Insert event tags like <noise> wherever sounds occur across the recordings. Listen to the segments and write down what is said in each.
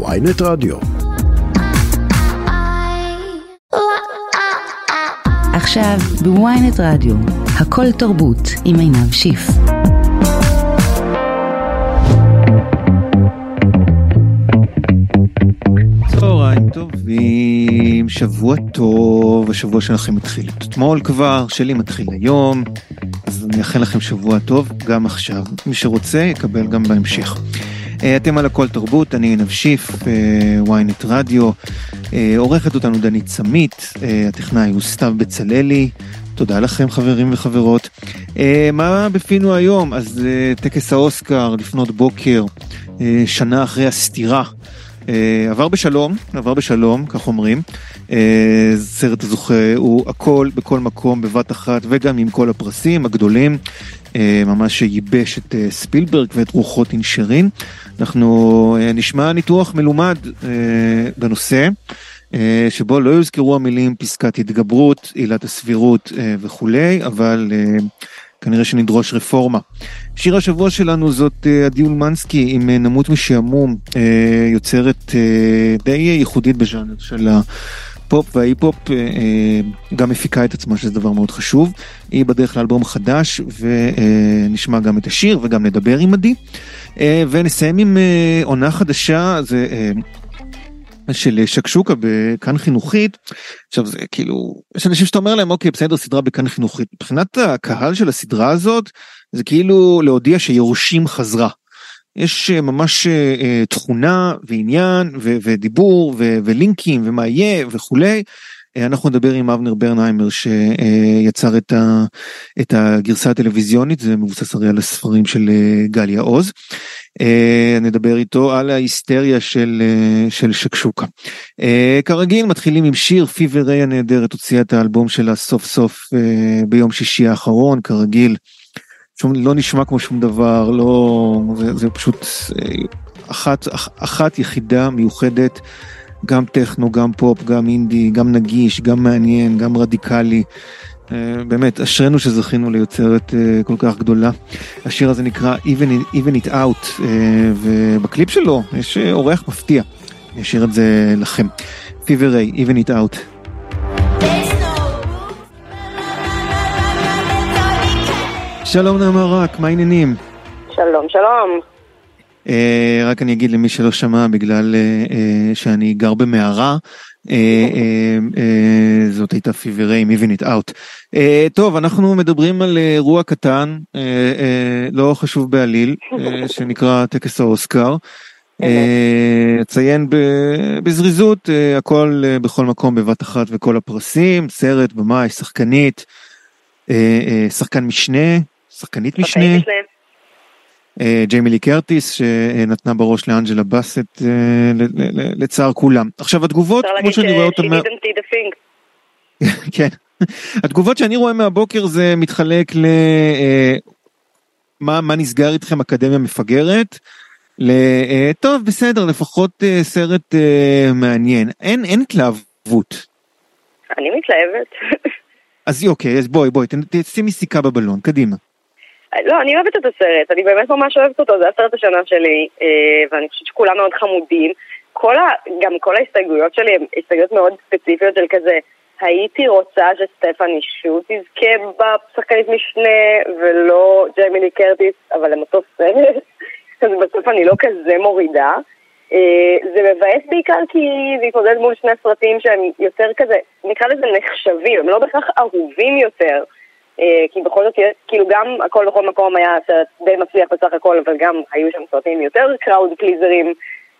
ויינט רדיו. עכשיו בוויינט רדיו, הכל תרבות עם עינב שיף. צהריים טובים, שבוע טוב, השבוע שלכם מתחיל אתמול כבר, שלי מתחיל היום, אז אני אאחל לכם שבוע טוב גם עכשיו, מי שרוצה יקבל גם בהמשך. אה, אתם על הכל תרבות, אני עינב שיף, אה, ynet רדיו, אה, עורכת אותנו דנית סמית, הטכנאי הוא סתיו בצללי, תודה לכם חברים וחברות. מה בפינו היום? אז טקס האוסקר לפנות בוקר, שנה אחרי הסתירה. עבר בשלום, עבר בשלום, כך אומרים. סרט הזוכה הוא הכל בכל מקום בבת אחת וגם עם כל הפרסים הגדולים. ממש ייבש את ספילברג ואת רוחות אינשרין. אנחנו אה, נשמע ניתוח מלומד אה, בנושא, אה, שבו לא יוזכרו המילים פסקת התגברות, עילת הסבירות וכולי, אבל כנראה שנדרוש רפורמה. שיר השבוע שלנו זאת עדי אולמנסקי עם נמות משעמום, יוצרת די ייחודית בז'אנר של הפופ וההיפ-הופ, גם מפיקה את עצמה שזה דבר מאוד חשוב. היא בדרך לאלבום חדש ונשמע גם את השיר וגם נדבר עם עדי. אה, ונסיים עם אה, עונה חדשה, זה אה, של שקשוקה בכאן חינוכית. עכשיו זה כאילו, יש אנשים שאתה אומר להם אוקיי בסדר סדרה בכאן חינוכית. מבחינת הקהל של הסדרה הזאת, זה כאילו להודיע שיורשים חזרה. יש ממש תכונה ועניין ודיבור ולינקים ומה יהיה וכולי. אנחנו נדבר עם אבנר ברנהיימר שיצר את, ה, את הגרסה הטלוויזיונית, זה מבוסס הרי על הספרים של אה, גליה עוז. אה, נדבר איתו על ההיסטריה של, אה, של שקשוקה. כרגיל מתחילים עם שיר פיבר ריי הנהדרת הוציאה את האלבום שלה סוף סוף ביום שישי האחרון כרגיל. שום לא נשמע כמו שום דבר לא זה, זה פשוט אחת אחת יחידה מיוחדת. גם טכנו, גם פופ, גם אינדי, גם נגיש, גם מעניין, גם רדיקלי. אה, באמת, אשרינו שזכינו ליוצרת אה, כל כך גדולה. השיר הזה נקרא Even, Even It Out, אה, ובקליפ שלו יש אורח מפתיע. אני אשאיר את זה לכם. פיבר ריי, Even It Out. שלום נעמה רק, מה העניינים? שלום, שלום. Uh, רק אני אגיד למי שלא שמע בגלל uh, uh, שאני גר במערה uh, uh, uh, זאת הייתה פיברי even it out. Uh, טוב אנחנו מדברים על אירוע קטן uh, uh, לא חשוב בעליל uh, <laughs> שנקרא טקס האוסקר. אציין בזריזות הכל בכל מקום בבת אחת וכל הפרסים סרט במאי שחקנית שחקן משנה שחקנית משנה. אה, ג'יימי לי קרטיס שנתנה בראש לאנג'לה באסט אה, לצער כולם. עכשיו התגובות כמו שאני רואה אותן... <laughs> כן. התגובות שאני רואה מהבוקר זה מתחלק ל... אה, מה, מה נסגר איתכם אקדמיה מפגרת? ל... טוב בסדר לפחות סרט מעניין אין אין התלהבות. אני מתלהבת. <laughs> אז אוקיי אז בואי בואי תשימי סיכה בבלון קדימה. לא, אני אוהבת את הסרט, אני באמת ממש אוהבת אותו, זה הסרט השנה שלי, אה, ואני חושבת שכולם מאוד חמודים. כל ה... גם כל ההסתייגויות שלי הן הסתייגויות מאוד ספציפיות של כזה, הייתי רוצה שסטפני שו תזכה בשחקנית משנה, ולא ג'יימילי קרטיס, אבל הם אותו סרט, <laughs> אז בסוף אני לא כזה מורידה. אה, זה מבאס בעיקר כי זה התמודד מול שני סרטים שהם יותר כזה, נקרא לזה נחשבים, הם לא בהכרח אהובים יותר. אה, כי בכל זאת, כאילו גם הכל בכל מקום היה סרט די מצליח בסך הכל, אבל גם היו שם סרטים יותר crowd pleaser ים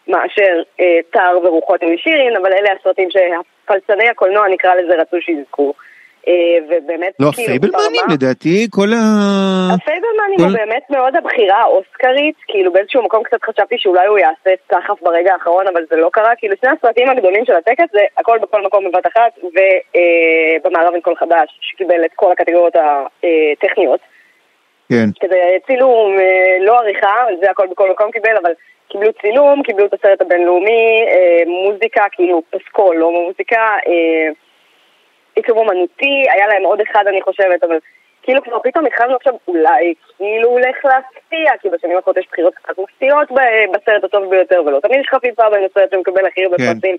מאשר אה, טאר ורוחות אינשירין, אבל אלה הסרטים שהפלצני הקולנוע נקרא לזה רצו שיזכו. אה, ובאמת, לא, כאילו, הפייבלמנים לדעתי, כל ה... הפייבלמנים כל... הוא באמת מאוד הבחירה האוסקרית, כאילו באיזשהו מקום קצת חשבתי שאולי הוא יעשה סחף ברגע האחרון, אבל זה לא קרה, כאילו שני הסרטים הגדולים של הטקס זה הכל בכל מקום בבת אחת, ובמערב אין כל חדש, שקיבל את כל הקטגוריות הטכניות. כן. כזה צילום, אה, לא עריכה, זה הכל בכל מקום קיבל, אבל קיבלו צילום, קיבלו את הסרט הבינלאומי, אה, מוזיקה, כאילו פסקול, לא מוזיקה. עיצוב אומנותי, היה להם עוד אחד אני חושבת, אבל כאילו כבר פתאום התחלנו עכשיו אולי כאילו הולך להפתיע, כי בשנים האחרונות יש בחירות קצת מפתיעות בסרט הטוב ביותר, ולא תמיד יש חפיפה בין הסרט שמקבל הכי הרבה כן. פרסים.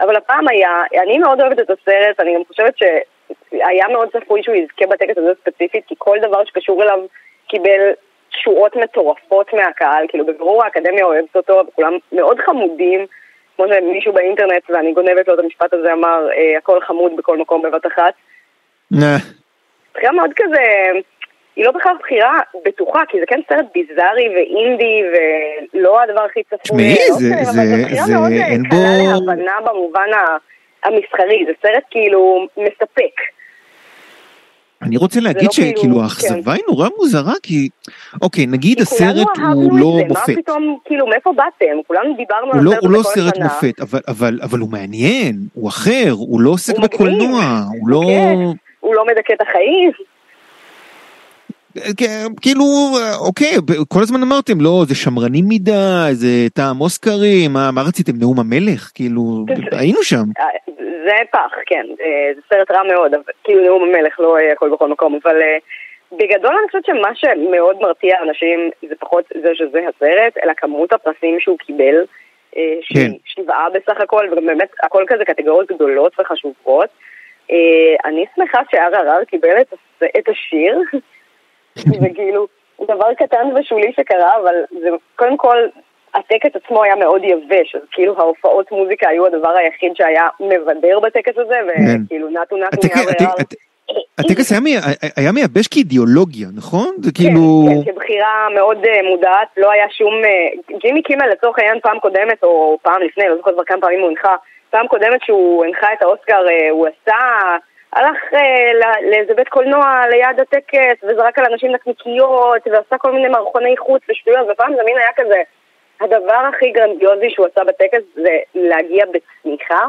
אבל הפעם היה, אני מאוד אוהבת את הסרט, אני גם חושבת שהיה מאוד צפוי שהוא יזכה בטקס הזה ספציפית, כי כל דבר שקשור אליו קיבל תשואות מטורפות מהקהל, כאילו בבירור האקדמיה אוהבת אותו, וכולם מאוד חמודים, כמו שמישהו באינטרנט, ואני גונבת לו את המשפט הזה, אמר, אה, הכל חמוד בכל מקום בבת אחת. בחירה מאוד כזה, היא לא בכלל בחירה בטוחה, כי זה כן סרט ביזארי ואינדי, ולא הדבר הכי צפוי. תשמעי, זה- אוקיי, זה- זה- מאוד אה, אין קלה בו- להבנה במובן המסחרי, זה סרט כאילו מספק. אני רוצה להגיד לא כאילו- שכאילו האכזבה היא נורא מוזרה כי אוקיי נגיד הסרט הוא לא מופת. מה פתאום, כאילו, מאיפה באתם? כולנו דיברנו על לא, הסרט הוא לא סרט. מופת, אבל, אבל, אבל הוא מעניין, הוא אחר, הוא לא עוסק בקולנוע, הוא לא... כן. הוא לא מדכא את החיים. כן, כאילו, אוקיי, כל הזמן אמרתם, לא, זה שמרני מדי, זה טעם אוסקרים, מה, מה רציתם, נאום המלך? כאילו, היינו שם. אה, זה פח, כן. אה, זה סרט רע מאוד, אבל כאילו נאום המלך, לא הכל בכל מקום, אבל אה, בגדול אני חושבת שמה שמאוד מרתיע אנשים זה פחות זה שזה הסרט, אלא כמות הפרסים שהוא קיבל, כן. שבעה בסך הכל, וגם באמת הכל כזה קטגוריות גדולות וחשובות. אני שמחה שהרר קיבל את השיר, <laughs> זה כאילו דבר קטן ושולי שקרה, אבל זה קודם כל, הטקס עצמו היה מאוד יבש, אז כאילו ההופעות מוזיקה היו הדבר היחיד שהיה מבדר בטקס הזה, כן. וכאילו נטו נטו. הטק- הט- הטקס היה מי- היה מייבש כאידיאולוגיה, נכון? זה כאילו... כן, כן, כבחירה מאוד אה, מודעת, לא היה שום... אה, ג'ימי קימל לצורך העניין פעם קודמת, או פעם לפני, לא זוכרת כבר כמה פעמים הוא הנחה, פעם קודמת שהוא הנחה את האוסקר, אה, הוא עשה... הלך אה, לאיזה בית קולנוע ליד הטקס, וזרק על אנשים נקניקיות, ועשה כל מיני מערכוני חוץ ושטויות, ופעם זה מין היה כזה... הדבר הכי גרנדיוזי שהוא עשה בטקס זה להגיע בצניחה,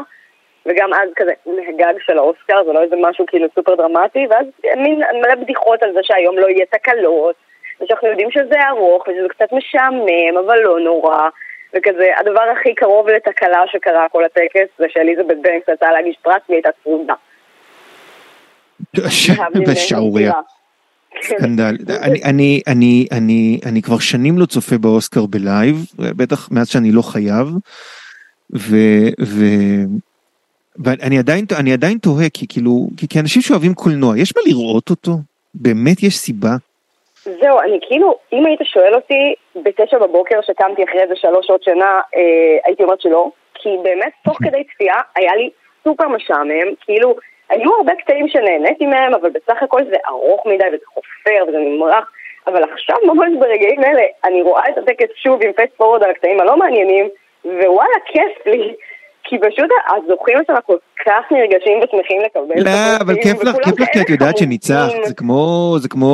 וגם אז כזה מהגג של האוסקר, זה לא איזה משהו כאילו סופר דרמטי, ואז מין מלא בדיחות על זה שהיום לא יהיה תקלות, ושאנחנו יודעים שזה ארוך, ושזה קצת משעמם, אבל לא נורא, וכזה, הדבר הכי קרוב לתקלה שקרה כל הטקס, זה שאליזבת בנקס יצאה להגיש פרס והיא הייתה צרודה. <laughs> שערורייה. כן. אני, אני, אני, אני, אני כבר שנים לא צופה באוסקר בלייב, בטח מאז שאני לא חייב, ו... ו... ואני עדיין, אני עדיין תוהה, כי כאילו, כי, כי אנשים שאוהבים קולנוע, יש מה לראות אותו? באמת יש סיבה? זהו, אני כאילו, אם היית שואל אותי בתשע בבוקר שקמתי אחרי איזה שלוש שעות שינה, אה, הייתי אומרת שלא, כי באמת תוך כדי צפייה היה לי סופר משעמם, כאילו, היו הרבה קטעים שנהניתי מהם, אבל בסך הכל זה ארוך מדי וזה חופר וזה נמרח, אבל עכשיו ממש ברגעים אלה, אני רואה את הטקס שוב עם fast forward על הקטעים הלא מעניינים, ווואלה, כיף לי. כי פשוט הזוכים שלנו כל כך נרגשים ושמחים לקבל לא, אבל כיף לך, כיף לך, כי את יודעת. שניצחת, זה כמו, זה כמו,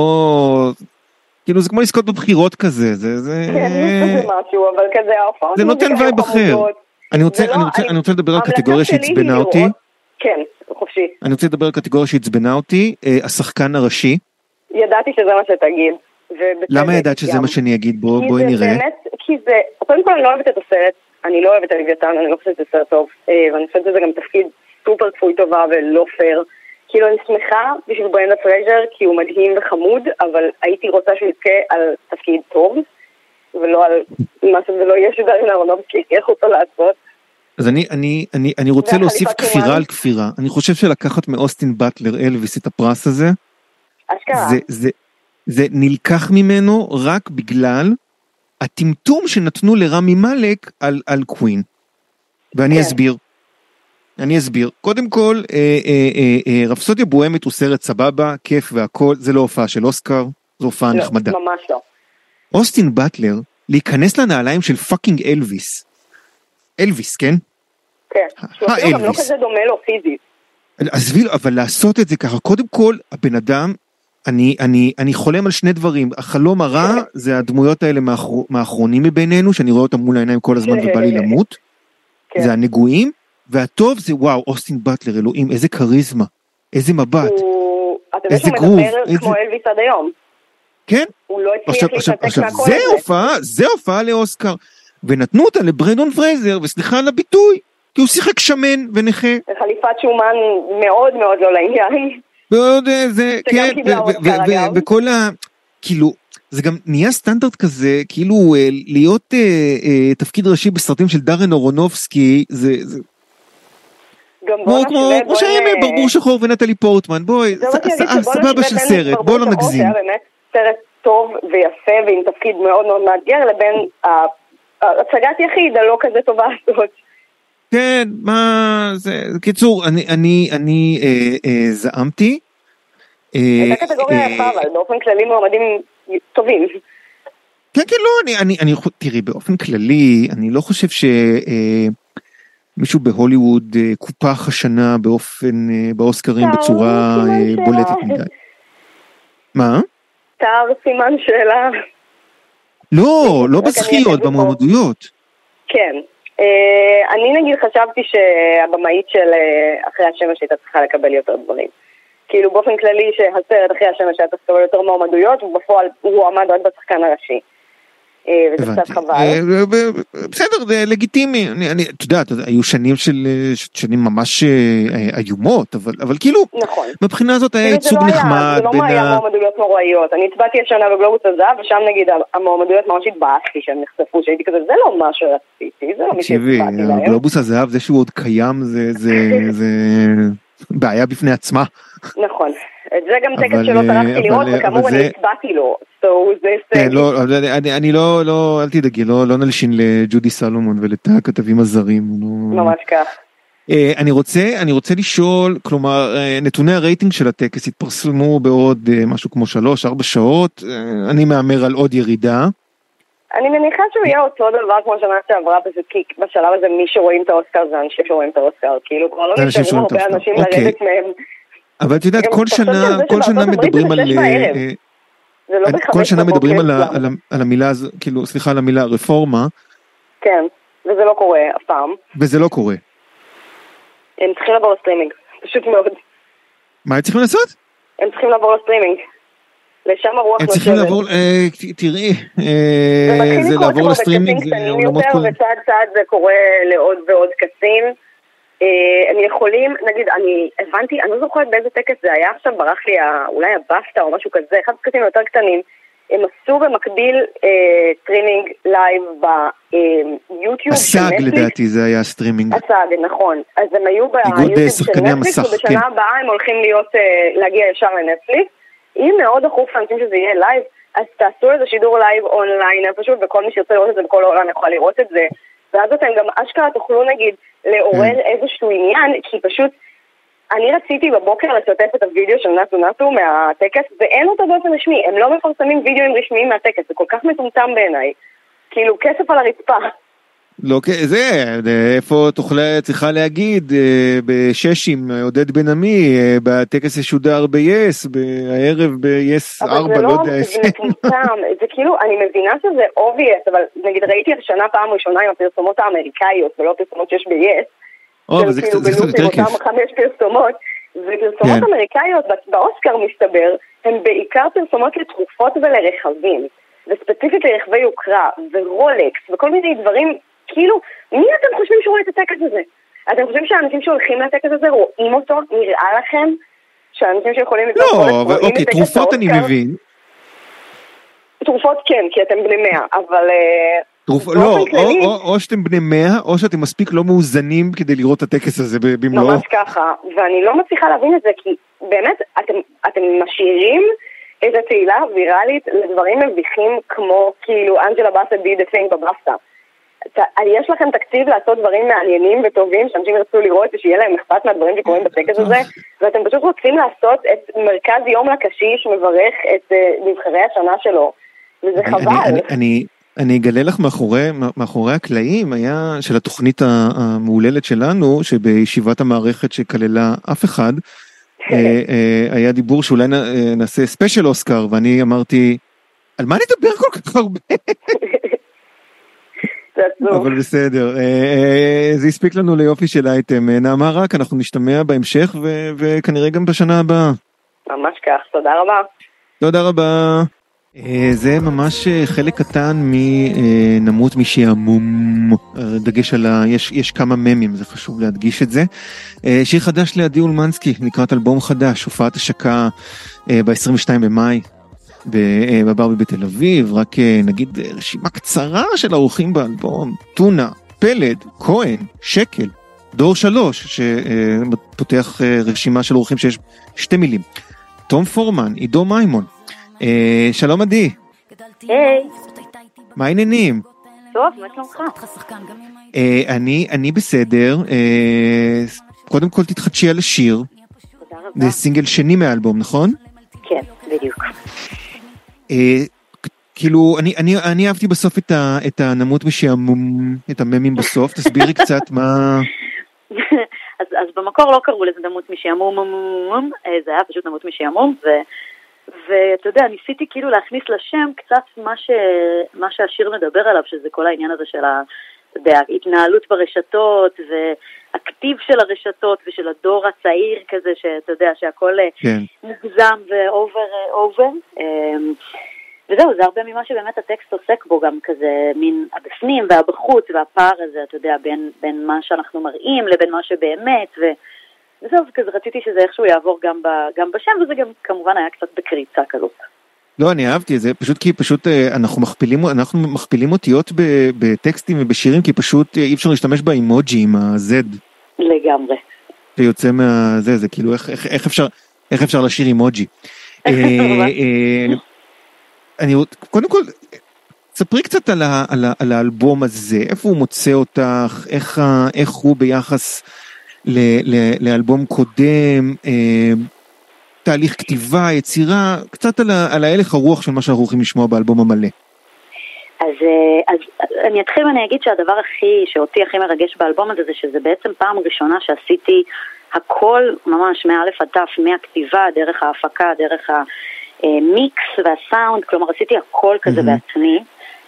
כאילו זה כמו לזכות בבחירות כזה, זה, זה, כן, בזה משהו, אבל כזה זה נותן vibe אחר. אני רוצה, זה לא- אני רוצה, אני- אני רוצה לדבר על קטגוריה שעצבנה אותי, כן, חופשי. אני רוצה לדבר על קטגוריה שעצבנה אותי, אה, השחקן הראשי, ידעתי שזה מה שתגיד. למה ידעת שזה. מה שאני אגיד? בוא- בואי זה נראה. באמת, כי זה, קודם כל אני לא אוהבת את הסרט, אני לא אוהבת את הלוויתן, אני לא חושבת שזה סרט טוב, אה, ואני חושבת שזה גם תפקיד סופר כפוי טובה ולא פייר. כאילו אני שמחה בשביל ברנדן פרייזר כי הוא מדהים וחמוד, אבל הייתי רוצה שהוא יזכה על תפקיד טוב, ולא על מה שזה לא יהיה שדרין אהרונובסקי, איך אותו לעשות. אז אני, אני, אני, אני רוצה להוסיף. כפירה על כפירה. אני חושב שלקחת מאוסטין באטלר אלוויס את הפרס הזה, אשכרה. זה, זה, זה נלקח ממנו רק בגלל הטמטום שנתנו לרמי מאלק על, על קווין. ואני כן. אסביר. אני אסביר. קודם כל, אה, אה, אה, אה, רפסודיה בוהמית הוא סרט סבבה, כיף והכל, זה לא הופעה של אוסקר, זו הופעה לא, נחמדה. ממש לא. אוסטין באטלר, להיכנס לנעליים של fucking אלוויס. אלוויס, כן? כן. שהוא אפילו גם לא. כזה דומה לו פיזית. עזבי, אבל לעשות את זה ככה, קודם כל, הבן אדם, אני, אני, אני חולם על שני דברים, החלום הרע זה הדמויות האלה מאחר, מהאחרונים מבינינו, שאני רואה אותם מול העיניים כל הזמן ובא לי למות, כן. זה הנגועים, והטוב זה וואו, אוסטין באטלר, אלוהים, איזה כריזמה, איזה מבט, הוא... אתה איזה גרוב, מדבר איזה- כמו אלוויס עד היום. כן? הוא לא הצליח עכשיו, עכשיו, להתנתק עכשיו, זה הזה. הופעה, זה הופעה לאוסקר, ונתנו אותה לברנדן פרייזר, וסליחה על הביטוי, כי הוא שיחק שמן ונכה. חליפת שומן מאוד מאוד לא לעניין. ועוד אה, זה, שגם כן. וכל ה... כאילו, זה גם נהיה סטנדרט כזה, כאילו אה, להיות אה, אה, תפקיד ראשי בסרטים של דארן ארונופסקי, זה זה כמו כמו כמו אה, ברבור שחור ונטלי פורטמן, בואי, זה סבבה של סרט, בוא לא נגזים. סרט טוב ויפה ועם תפקיד מאוד מאוד מאתגר, לבין הצגת יחיד הלא כזה טובה הזאת. כן, מה זה, קיצור, אני, אני, אני אה, אה, זעמתי. אה, הייתה קטגוריה אה, יפה, אבל באופן כללי מועמדים טובים. כן, כן, לא, אני, אני, אני, תראי, באופן כללי, אני לא חושב שמישהו בהוליווד אה, קופח השנה באופן, אה, באוסקרים בצורה אה. בולטת מדי. מה? תער סימן שאלה. לא, לא בזכיות. במועמדויות. כן. אה, אני נגיד חשבתי שהבמאית של אה, אחרי השמש הייתה צריכה לקבל יותר דברים. כאילו באופן כללי שהסרט אחרי השמש היה צריך לקבל יותר מועמדויות, ובפועל הוא עמד רק בשחקן הראשי. אה, וזה קצת. חבל. אה, בסדר, זה לגיטימי. אני, את יודעת, היו שנים של, אה, שנים ממש איומות, אבל, אבל כאילו, נכון. מבחינה הזאת היה זה ייצוג לא נחמד זה לא היה. מועמדויות נוראיות. אני הצבעתי השנה בגלובוס הזהב, ושם נגיד המועמדויות ממש התבאסתי שהם נחשפו, שהייתי כזה, זה לא מה שרציתי, זה לא מי תקשיבי, שהצבעתי להם. הגלובוס הזהב, זה שהוא עוד קיים, זה, זה, <laughs> זה בעיה בפני עצמה. נכון. את זה גם טקס שלא אה, טרחתי לראות, אה, וכאמור אני הצבעתי לו. כן. לא, אני, לא, לא, אל תדאגי, לא, לא נלשין לג'ודי סלומון ולתא הכתבים הזרים. ממש כך. אה, אני רוצה, אני רוצה לשאול, כלומר, נתוני הרייטינג של הטקס התפרסמו בעוד משהו כמו שלוש, ארבע שעות, אני מהמר על עוד ירידה. אני מניחה שהוא יהיה אותו דבר כמו שנה שעברה, פשוט כי בשלב הזה מי שרואים את האוסקר זה אנשים שרואים את האוסקר. כאילו כבר לא נשארו הרבה. אנשים אוקיי. לרדת מהם. אבל את יודעת, כל שנה, כל שנה מדברים על... אה. אה, לא כל שנה מדברים על, ה, אצלם. על, ה, על המילה, הזו, כאילו, סליחה על המילה רפורמה, כן, וזה לא קורה אף פעם. וזה לא קורה. הם צריכים לעבור לסטרימינג. פשוט מאוד. מה הם צריכים לעשות? הם צריכים לעבור לסטרימינג. לשם הרוח הם צריכים נושבת. לעבור, אה, תראי, זה מתחיל לקרות לעבור לסטרימינג, זה קטנים עולמות יותר, כל... וצעד צעד זה קורה לעוד ועוד קצים. אה, הם יכולים, נגיד, אני הבנתי, אני לא זוכרת באיזה טקס זה היה עכשיו, ברח לי אולי הבפטה או משהו כזה, אחד הטקסים היותר קטנים. הם עשו במקביל אה, streaming live ביוטיוב של הסאג נטפליקס. לדעתי זה היה סטרימינג. הסאג, נכון. אז הם היו ביוטיוב אה, של נטפליקס, ובשנה כן. הבאה הם הולכים להיות, אה, להגיע ישר לנטפליקס. אם מאוד דחוף לאנשים שזה יהיה live, אז תעשו איזה שידור live online פשוט, וכל מי שירצה לראות את זה בכל העולם יכול לראות את זה. ואז אתם גם אשכרה תוכלו נגיד לעורר כן. איזשהו עניין, כי פשוט אני רציתי בבוקר לשתף את הוידאו של נאטו נאטו מהטקס, ואין אותו באופן רשמי, הם לא מפרסמים וידאוים רשמיים מהטקס, זה כל כך מטומטם בעיניי. כאילו, כסף על הרצפה. לא, כ- זה, אה, איפה תוכלה, צריכה להגיד, אה, בשש עם עודד בן עמי, אה, בטקס ישודר ב-yes, ב-yes אבל 4, זה לא לא, יודע זה. מטומטם, זה כאילו, אני מבינה שזה obvious, אבל נגיד ראיתי השנה פעם ראשונה עם הפרסומות האמריקאיות, ולא הפרסומות שיש ב-yes, או, אבל זה כאילו קצת זה קצת יותר כיף. חמש פרסומות, ופרסומות כן. אמריקאיות בא- באוסקר מסתבר, הן בעיקר פרסומות לתרופות ולרכבים, וספציפית לרכבי יוקרה, ורולקס, וכל מיני דברים, כאילו, מי אתם חושבים שרואה את הטקס הזה? אתם חושבים שהאנשים שהולכים לטקס הזה רואים אותו? נראה לכם? שהאנשים שיכולים לקנות לא, אבל את אוקיי, טקס תרופות אני? מבין. תרופות כן, כי אתם בני מאה, אבל... אה, תרופ... לא, או, כללי- או, או שאתם בני 100, או שאתם מספיק לא מאוזנים כדי לראות את הטקס הזה במלואו. ממש ככה, ואני לא מצליחה להבין את זה, כי באמת, אתם, אתם משאירים את התהילה הוויראלית לדברים מביכים כמו כאילו אנג'לה באסה די דה פינג בבאסטה. יש לכם תקציב לעשות דברים מעניינים וטובים שאנשים ירצו לראות ושיהיה להם אכפת מהדברים שקורים בטקס הזה ואתם פשוט רוצים לעשות את מרכז יום לקשיש מברך את אה, נבחרי השנה שלו וזה חבל. אני, אני, אני, אגלה לך מאחורי, מאחורי הקלעים היה של התוכנית המהוללת שלנו שבישיבת המערכת שכללה אף אחד <laughs> אה, אה, היה דיבור שאולי נעשה ספיישל אוסקר ואני אמרתי על מה נדבר כל כך הרבה. <laughs> אבל בסדר. אה, אה, זה הספיק לנו ליופי של אייטם. אה, נעמה רק אנחנו נשתמע בהמשך וכנראה גם בשנה הבאה. ממש כך, תודה רבה. תודה רבה. זה ממש חלק קטן מנמות משעמום, דגש על ה... יש, יש כמה ממים, זה חשוב להדגיש את זה. שיר חדש לעדי אולמנסקי לקראת אלבום חדש, הופעת השקה ב-22 במאי בברבי בתל אביב, רק נגיד רשימה קצרה של האורחים באלבום, טונה, פלד, כהן, שקל, דור שלוש, שפותח רשימה של אורחים שיש שתי מילים. תום פורמן, עידו מימון. אה, שלום עדי. היי. מה העניינים? טוב, מה שלומך? אה, אני, אני בסדר. אה, קודם כל תתחדשי על השיר. זה סינגל שני מהאלבום, נכון? אה, כאילו, אני, אני, אני אהבתי בסוף את, ה, את הנמות משעמום, את הממים בסוף, תסבירי <laughs> קצת מה... אז, אז במקור לא קראו לזה נמות משעמום, אה, זה היה פשוט נמות משעמום, ו, ואתה יודע, ניסיתי כאילו להכניס לשם קצת מה, ש, מה שהשיר מדבר עליו, שזה כל העניין הזה של ה... אתה יודע, התנהלות ברשתות, והכתיב של הרשתות ושל הדור הצעיר כזה, שאתה יודע, שהכל אה, כן. מוגזם ואובר אובר. וזהו, זה הרבה ממה שבאמת הטקסט עוסק בו, גם כזה מין הבפנים והבחוץ והפער הזה, אתה יודע, בין, בין מה שאנחנו מראים לבין מה שבאמת, ו... וזהו, כזה רציתי שזה איכשהו יעבור גם, ב, גם בשם, וזה גם כמובן היה קצת בקריצה כזאת. לא, אני אהבתי את זה, פשוט כי פשוט אה, אנחנו מכפילים, אנחנו מכפילים אותיות בטקסטים ובשירים, כי פשוט אה, אי אפשר להשתמש באימוג'י עם ה-Z. לגמרי. שיוצא מה... זה, זה כאילו, איך, איך, איך אפשר, איך אפשר לשיר אימוג'י. <laughs> אה, אני קודם כל, ספרי קצת על, ה, על, ה, על האלבום הזה, איפה הוא מוצא אותך, איך, איך הוא ביחס ל, ל, לאלבום קודם, אה, תהליך כתיבה, יצירה, קצת על, ה, על ההלך הרוח של מה שאנחנו הולכים לשמוע באלבום המלא. אז, אז אני אתחיל ואני אגיד שהדבר הכי, שאותי הכי מרגש באלבום הזה, זה שזה בעצם פעם ראשונה שעשיתי הכל ממש מאלף עד תף, מהכתיבה, דרך ההפקה, דרך. המיקס והסאונד, כלומר עשיתי הכל כזה mm-hmm. בעצמי,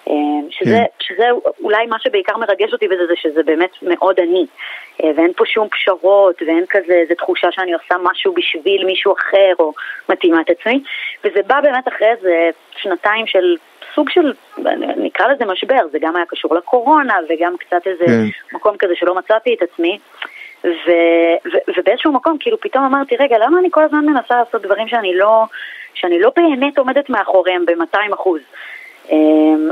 אה, שזה, כן. שזה אולי מה שבעיקר מרגש אותי בזה, זה שזה באמת מאוד אני, אה, ואין פה שום פשרות, ואין כזה איזה תחושה שאני עושה משהו בשביל מישהו אחר, או מתאימה את עצמי, וזה בא באמת אחרי איזה שנתיים של סוג של, נקרא לזה משבר, זה גם היה קשור לקורונה, וגם קצת איזה כן. מקום כזה שלא מצאתי את עצמי. ו, ו, ובאיזשהו מקום כאילו פתאום אמרתי, רגע, למה אני כל הזמן מנסה לעשות דברים שאני לא, שאני לא באמת עומדת מאחוריהם ב-200 אחוז. אמ,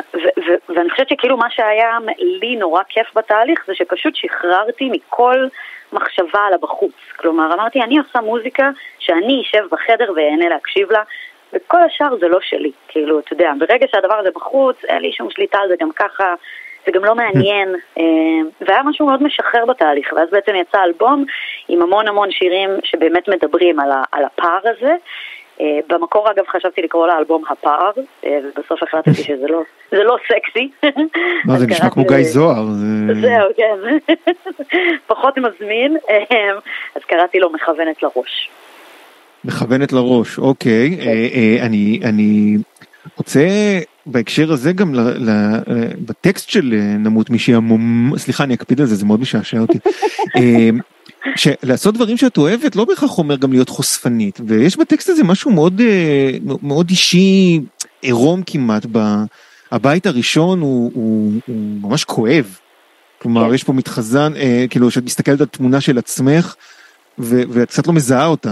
ואני חושבת שכאילו מה שהיה לי נורא כיף בתהליך זה שפשוט שחררתי מכל מחשבה על הבחוץ. כלומר, אמרתי, אני עושה מוזיקה שאני אשב בחדר ואענה להקשיב לה, וכל השאר זה לא שלי. כאילו, אתה יודע, ברגע שהדבר הזה בחוץ, אין לי שום שליטה על זה גם ככה, זה גם לא <laughs> מעניין, אמ, והיה משהו מאוד משחרר בתהליך, ואז בעצם יצא אלבום עם המון המון שירים שבאמת מדברים על הפער הזה. אה, במקור אגב חשבתי לקרוא לאלבום הפער, אה, ובסוף החלטתי שזה לא, זה לא סקסי. <laughs> מה זה נשמע כמו גיא זוהר. זהו, כן. <laughs> פחות מזמין, אה, אז קראתי לו מכוונת לראש. מכוונת לראש, אוקיי. כן. אני רוצה בהקשר הזה גם בטקסט של נמות משעמום, סליחה אני אקפיד על זה, זה מאוד משעשע אותי. <laughs> שלעשות דברים שאת אוהבת לא בהכרח אומר גם להיות חושפנית ויש בטקסט הזה משהו מאוד אה, מאוד אישי עירום כמעט הבית הראשון הוא, הוא, הוא ממש כואב. כלומר כן. יש פה מתחזן אה, כאילו שאת מסתכלת על תמונה של עצמך ואת קצת לא מזהה אותה.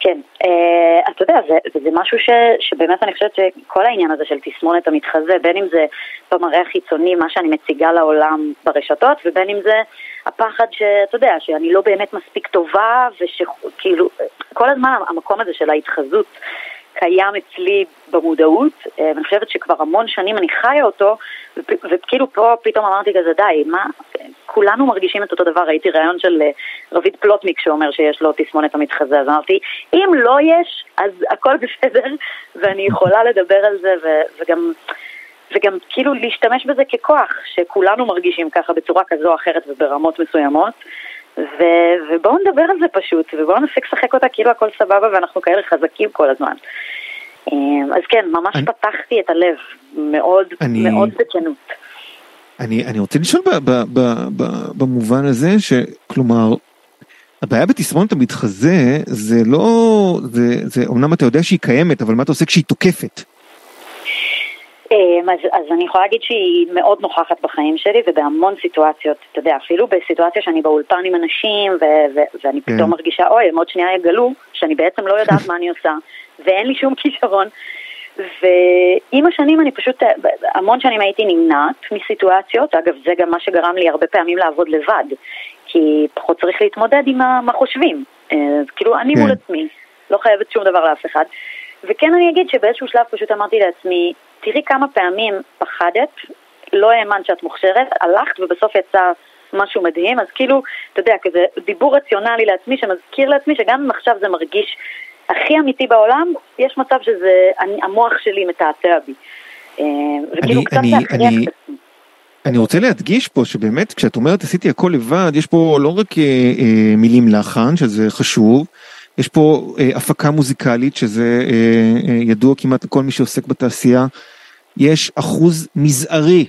כן, uh, אתה יודע, זה, זה משהו ש, שבאמת אני חושבת שכל העניין הזה של תסמונת המתחזה, בין אם זה במראה החיצוני, מה שאני מציגה לעולם ברשתות, ובין אם זה הפחד שאתה יודע, שאני לא באמת מספיק טובה, ושכאילו, כל הזמן המקום הזה של ההתחזות קיים אצלי במודעות, אה, ואני חושבת שכבר המון שנים אני חיה אותו, וכאילו פה פתאום אמרתי כזה, די, מה, כולנו מרגישים את אותו דבר, ראיתי ראיון של אה, רביד פלוטניק שאומר שיש לו תסמונת המתחזה, אז אמרתי, אם לא יש, אז הכל <laughs> בסדר, ואני יכולה לדבר על זה, וגם... וגם כאילו להשתמש בזה ככוח, שכולנו מרגישים ככה בצורה כזו או אחרת וברמות מסוימות. ו- ובואו נדבר על זה פשוט, ובואו נפסיק לשחק אותה כאילו הכל סבבה ואנחנו כאלה חזקים כל הזמן. אמ, אז כן, ממש אני... פתחתי את הלב, מאוד אני... מאוד בכנות. אני, אני רוצה לשאול ב, ב, ב, ב, במובן הזה, שכלומר, הבעיה בתסמונת המתחזה זה לא, זה, זה, אמנם אתה יודע שהיא קיימת, אבל מה אתה עושה כשהיא תוקפת? אמ, אז, אז אני יכולה להגיד שהיא מאוד נוכחת בחיים שלי ובהמון סיטואציות, אתה יודע, אפילו בסיטואציה שאני באולפן עם אנשים ו- ו- ואני כן. פתאום מרגישה, אוי, הם עוד שנייה יגלו שאני בעצם לא יודעת מה אני עושה <laughs> ואין לי שום כישרון. ועם השנים אני פשוט, המון שנים הייתי נמנעת מסיטואציות, אגב זה גם מה שגרם לי הרבה פעמים לעבוד לבד, כי פחות צריך להתמודד עם מה מה חושבים, אז כאילו אני כן. מול עצמי, לא חייבת שום דבר לאף אחד. וכן אני אגיד שבאיזשהו שלב פשוט אמרתי לעצמי, תראי כמה פעמים פחדת, לא האמנת שאת מוכשרת, הלכת ובסוף יצא משהו מדהים, אז כאילו, אתה יודע, כזה דיבור רציונלי לעצמי שמזכיר לעצמי שגם אם עכשיו זה מרגיש הכי אמיתי בעולם, יש מצב שזה, אני, המוח שלי מתעתע בי. אה, וכאילו אני- קצת אני- להכריח אני-. אני רוצה להדגיש פה שבאמת כשאת אומרת עשיתי הכל לבד יש פה לא רק אה, אה, מילים לחן שזה חשוב יש פה אה, הפקה מוזיקלית שזה אה, אה, ידוע כמעט לכל מי שעוסק בתעשייה יש אחוז מזערי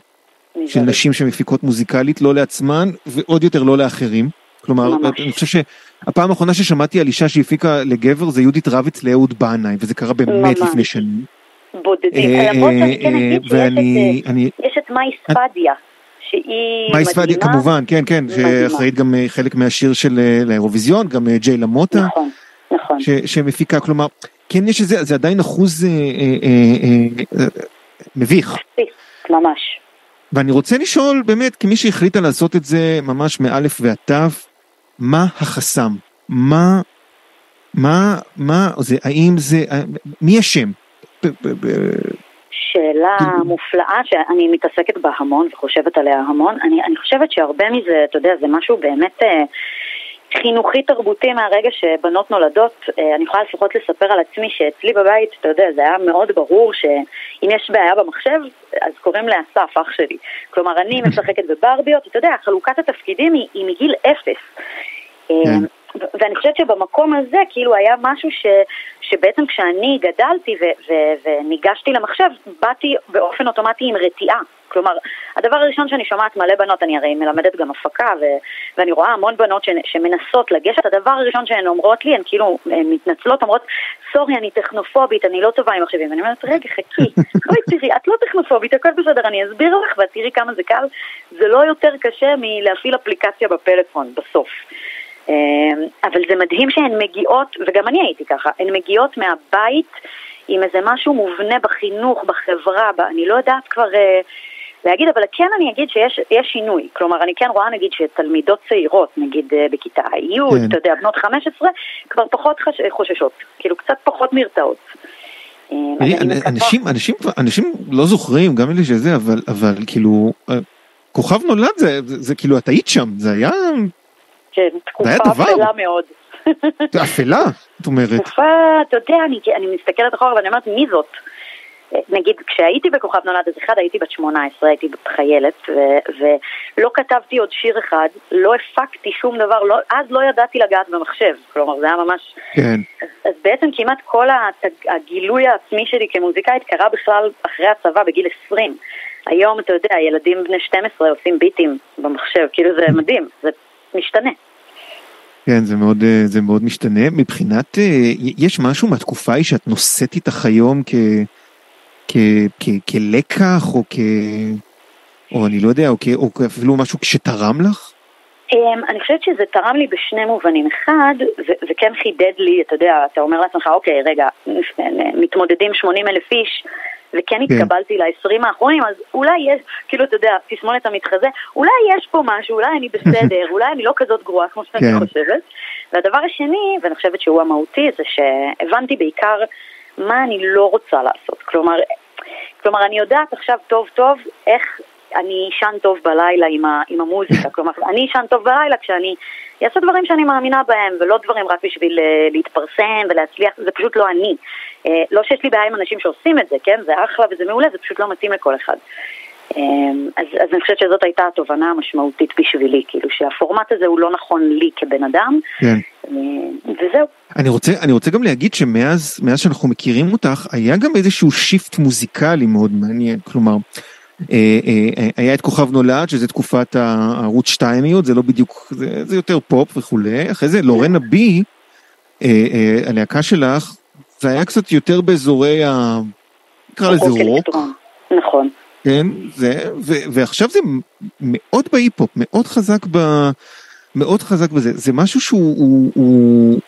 של מזערי. נשים שמפיקות מוזיקלית לא לעצמן ועוד יותר לא לאחרים כלומר ממש. אני חושב שהפעם האחרונה ששמעתי על אישה שהפיקה לגבר זה יהודית רביץ לאהוד בנאי וזה קרה באמת ממש. לפני שנים. בודדים, אה, למרות שאני כן אה, אגיד שיש ואני את, אני אה, יש את מאי ספדיה, שהיא מאי ספדיה מדהימה. כמובן כן כן. שאחראית גם אה, חלק מהשיר של אה, לאירוויזיון גם אה, ג'יי למוטה נכון, נכון. ש- שמפיקה כלומר כן יש איזה זה עדיין אחוז אה, אה, אה, אה, מביך ממש. ואני רוצה לשאול באמת כמי שהחליטה לעשות את זה ממש מאלף ועד תו מה החסם מה מה מה זה האם זה אה, מי אשם. שאלה כאילו- מופלאה שאני מתעסקת בה המון וחושבת עליה המון. אני, אני חושבת שהרבה מזה, אתה יודע, זה משהו באמת אה, חינוכי תרבותי מהרגע שבנות נולדות. אה, אני יכולה לפחות לספר על עצמי שאצלי בבית, אתה יודע, זה היה מאוד ברור שאם יש בעיה במחשב, אז קוראים לאסף, אח שלי. כלומר, אני משחקת בברביות, אתה יודע, חלוקת התפקידים היא, היא מגיל אפס. אה, כן. ואני חושבת שבמקום הזה כאילו היה משהו ש, שבעצם כשאני גדלתי ו, ו, וניגשתי למחשב, באתי באופן אוטומטי עם רתיעה. כלומר, הדבר הראשון שאני שומעת מלא בנות, אני הרי מלמדת גם הפקה, ו, ואני רואה המון בנות ש, שמנסות לגשת, הדבר הראשון שהן אומרות לי, הן כאילו הן מתנצלות, אומרות, סורי, אני טכנופובית, אני לא טובה עם מחשבים. ואני אומרת, רגע, חכי, <laughs> בואי תראי, את לא טכנופובית, הכל בסדר, אני אסביר לך ואת תראי כמה זה קל. זה לא יותר קשה מלהפעיל אפליקציה בפלאפון, בסוף. אמ, אבל זה מדהים שהן מגיעות, וגם אני הייתי ככה, הן מגיעות מהבית עם איזה משהו מובנה בחינוך, בחברה, ב, אני לא יודעת כבר אה, להגיד, אבל כן אני אגיד שיש יש שינוי. כלומר, אני כן רואה נגיד שתלמידות צעירות, נגיד אה, בכיתה י', כן. אתה יודע, בנות 15, כבר פחות חש, חוששות, כאילו קצת פחות נרתעות. מקווה- אנשים אנשים אנשים לא זוכרים גם אלה שזה אבל אבל כאילו אה, כוכב נולד זה זה זה כאילו את היית שם זה היה כן, תקופה. אפלה מאוד. אפלה את אומרת תקופה, אתה יודע, אני, אני מסתכלת אחורה ואני אומרת, מי זאת? נגיד, כשהייתי בכוכב נולד, אז אחד הייתי בת 18, הייתי חיילת, ו- ולא כתבתי עוד שיר אחד, לא הפקתי שום דבר, לא, אז לא ידעתי לגעת במחשב, כלומר זה היה ממש... כן אז, אז בעצם כמעט כל הת- הגילוי העצמי שלי כמוזיקאית קרה בכלל אחרי הצבא, בגיל 20. היום, אתה יודע, ילדים בני 12 עושים ביטים במחשב, כאילו זה מדהים, זה משתנה. כן זה מאוד אה, זה מאוד משתנה מבחינת אה, יש משהו מהתקופה ההיא שאת נושאת איתך היום כ... כ... כ... כלקח או כ... או אני לא יודע או, כ... או אפילו משהו שתרם לך? Um, אני חושבת שזה תרם לי בשני מובנים. אחד, זה, כן חידד לי, אתה יודע, אתה אומר לעצמך, אוקיי, רגע, מתמודדים 80 אלף איש, וכן התקבלתי ל-20 האחרונים, אז אולי יש, כאילו, אתה יודע, תסמונת המתחזה, אולי יש פה משהו, אולי אני בסדר, <laughs> אולי אני לא כזאת גרועה כמו שאני כן. חושבת. והדבר השני, ואני חושבת שהוא המהותי, זה שהבנתי בעיקר מה אני לא רוצה לעשות. כלומר, כלומר, אני יודעת עכשיו טוב טוב איך אני אשן טוב בלילה עם, ה, עם המוזיקה. <laughs> כלומר, אני אשן טוב בלילה כשאני אעשה דברים שאני מאמינה בהם, ולא דברים רק בשביל אה, להתפרסם ולהצליח, זה פשוט לא אני. אה, לא שיש לי בעיה עם אנשים שעושים את זה, כן? זה אחלה וזה מעולה, זה פשוט לא מתאים לכל אחד. אה, אז, אז אני חושבת שזאת הייתה התובנה המשמעותית בשבילי, כאילו שהפורמט הזה הוא לא נכון לי כבן אדם, כן. אה, וזהו. אני רוצה אני רוצה גם להגיד שמאז מאז שאנחנו מכירים אותך היה גם איזשהו שיפט מוזיקלי מאוד מעניין כלומר. אה, אה, אה, היה את כוכב נולד שזה תקופת הערוץ שתימיות זה לא בדיוק זה, זה יותר פופ וכולי אחרי זה לורנה בי הלהקה שלך זה היה קצת יותר באזורי ה... נקרא לזה רוק. נכון. כן, זה, ו, ועכשיו זה מאוד בהיפ-הופ, מאוד חזק ב... מאוד חזק בזה, זה משהו שהוא, הוא, הוא,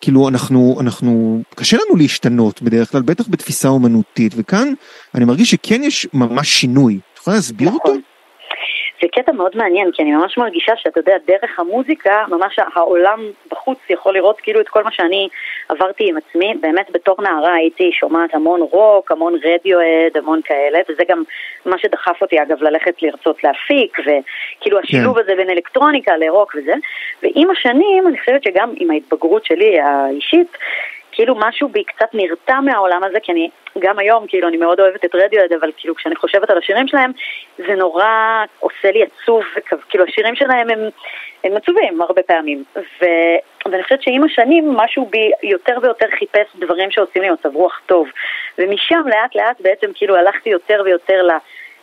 כאילו אנחנו, אנחנו, קשה לנו להשתנות בדרך כלל, בטח בתפיסה אומנותית, וכאן אני מרגיש שכן יש ממש שינוי. את יכולה להסביר נכון. אותו? זה קטע מאוד מעניין, כי אני ממש מרגישה שאתה יודע, דרך המוזיקה, ממש העולם בחוץ יכול לראות כאילו את כל מה שאני עברתי עם עצמי. באמת בתור נערה הייתי שומעת המון רוק, המון רדיואד, המון כאלה, וזה גם מה שדחף אותי אגב ללכת לרצות להפיק, וכאילו השילוב הזה בין אלקטרוניקה לרוק וזה. ועם השנים, אני חושבת שגם עם ההתבגרות שלי האישית, כאילו משהו בי קצת נרתע מהעולם הזה, כי אני גם היום, כאילו, אני מאוד אוהבת את רדיואד, אבל כאילו, כשאני חושבת על השירים שלהם, זה נורא עושה לי עצוב, וכאילו, השירים שלהם הם, הם עצובים הרבה פעמים. ו... ואני חושבת שעם השנים, משהו בי יותר ויותר חיפש דברים שעושים לי מצב רוח טוב. ומשם, לאט לאט, בעצם, כאילו, הלכתי יותר ויותר ל...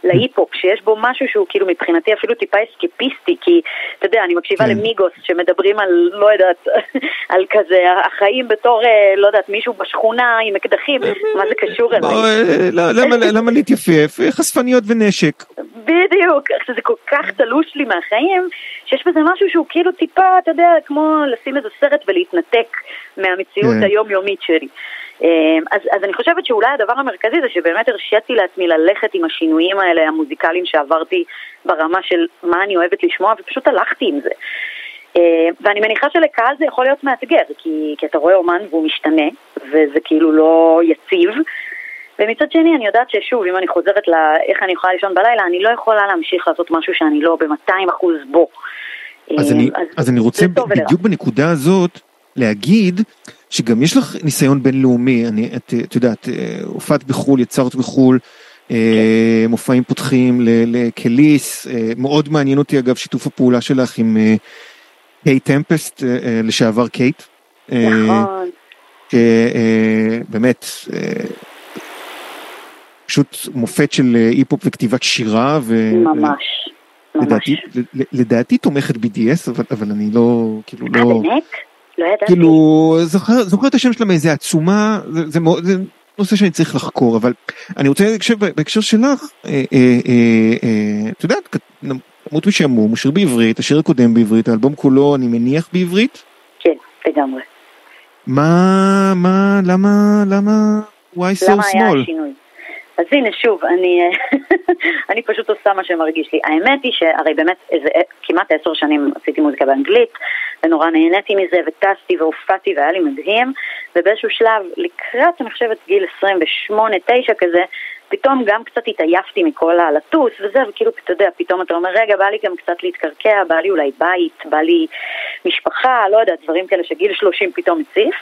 להיפ-הופ, שיש בו משהו שהוא כאילו מבחינתי אפילו טיפה אסקפיסטי, כי אתה יודע, אני מקשיבה כן. למיגוס שמדברים על, לא יודעת, <laughs> על כזה, החיים בתור, אה, לא יודעת, מישהו בשכונה עם אקדחים, מה זה קשור אליי? לא, למה? אה, חשפניות ונשק. בדיוק, זה כל כך תלוש לי מהחיים, שיש בזה משהו שהוא כאילו טיפה, אתה יודע, כמו לשים איזה סרט ולהתנתק מהמציאות כן. היומיומית שלי. אה, אז, אז אני חושבת שאולי הדבר המרכזי זה שבאמת הרשיתי לעצמי ללכת עם השינויים האלה המוזיקליים שעברתי ברמה של מה אני אוהבת לשמוע, ופשוט הלכתי עם זה. אה, ואני מניחה שלקהל זה יכול להיות מאתגר, כי, כי אתה רואה אומן והוא משתנה, וזה כאילו לא יציב. ומצד שני, אני יודעת ששוב, אם אני חוזרת לאיך אני יכולה לישון בלילה, אני לא יכולה להמשיך לעשות משהו שאני לא ב-200% בו. אז אה, אני, אז אני רוצה. בדיוק בנקודה הזאת להגיד שגם יש לך ניסיון בינלאומי, אני, את, את יודעת, אה, הופעת בחו"ל, יצרת בחו"ל, אה, מופעים פותחים לקליס, אה, מאוד מעניין אותי אגב שיתוף הפעולה שלך עם אה, קיי טמפסט, אה, אה, לשעבר קייט. אה, נכון. שבאמת פשוט מופת של אה, היפ-הופ וכתיבת שירה. ו- ממש. לדעתי, לדעתי תומכת BDS אבל, אבל אני לא כאילו אה, לא באמת? לא ידעתי. כאילו זוכר זוכר את השם שלה מאיזה עצומה זה, זה מאוד זה נושא שאני צריך לחקור אבל אני רוצה בהקשר, בהקשר שלך אה, אה, אה, אה, את יודעת דמות משעמום הוא שיר בעברית השיר הקודם בעברית האלבום כולו אני מניח בעברית כן, לגמרי. מה מה למה למה why so למה היה small השינוי? אז הנה שוב, אני, <laughs> אני פשוט עושה מה שמרגיש לי. האמת היא שהרי באמת איזה כמעט עשר שנים עשיתי מוזיקה באנגלית, ונורא נהניתי מזה, וטסתי והופעתי והיה לי מדהים, ובאיזשהו שלב, לקראת, אני חושבת, גיל 28-9 כזה, פתאום גם קצת התעייפתי מכל הלטוס וזה, וכאילו, אתה יודע, פתאום אתה אומר, רגע, בא לי גם קצת להתקרקע, בא לי אולי בית, בא לי משפחה, לא יודעת, דברים כאלה שגיל 30 פתאום הציף.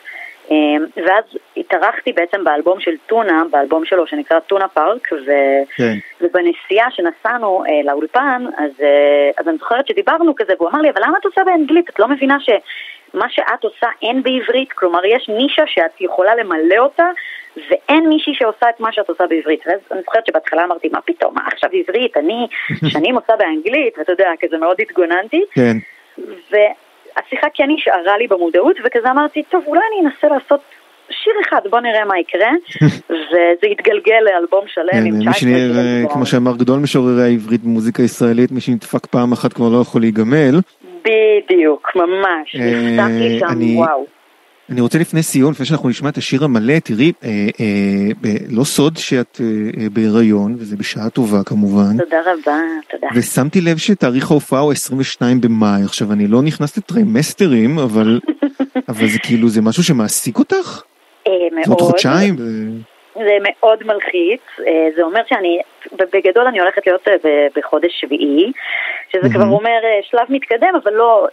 אמ, ואז התארחתי בעצם באלבום של טונה, באלבום שלו שנקרא טונה פארק, ו... כן. ובנסיעה שנסענו אה, לאולפן, אז, אה, אז אני זוכרת שדיברנו כזה, והוא אמר לי, אבל למה את עושה באנגלית? את לא מבינה שמה שאת עושה אין בעברית? כלומר, יש נישה שאת יכולה למלא אותה, ואין מישהי שעושה את מה שאת עושה בעברית. ואז אני זוכרת שבהתחלה אמרתי, מה פתאום, מה עכשיו עברית? אני <laughs> שנים עושה באנגלית, ואתה יודע, כזה מאוד התגוננתי. כן. והשיחה כן נשארה לי במודעות, וכזה אמרתי, טוב, אולי אני אנסה לעשות שיר אחד, בוא נראה מה יקרה. <laughs> וזה התגלגל לאלבום שלם כן, עם מי 19 שנראה, שירים. כמו שאמר גדול משוררי העברית במוזיקה ישראלית, מי שנדפק פעם אחת כבר לא יכול להיגמל. בדיוק, ממש. אה, נחשפתי שם, אני- וואו. אני רוצה לפני סיום, לפני שאנחנו נשמע את השיר המלא, תראי, אה, אה, ב- לא סוד שאת אה, אה, בהיריון, וזה בשעה טובה כמובן, תודה רבה, תודה. ושמתי לב שתאריך ההופעה הוא 22 במאי, עכשיו אני לא נכנס לטרימסטרים, אבל, <laughs> אבל זה כאילו, זה משהו שמעסיק אותך? אה, זה עוד מאוד. חודשיים? זה מאוד מלחיץ, אה, זה אומר שאני, בגדול אני הולכת להיות אה, בחודש שביעי, שזה כבר מהמם. אומר אה, שלב מתקדם, אבל לא,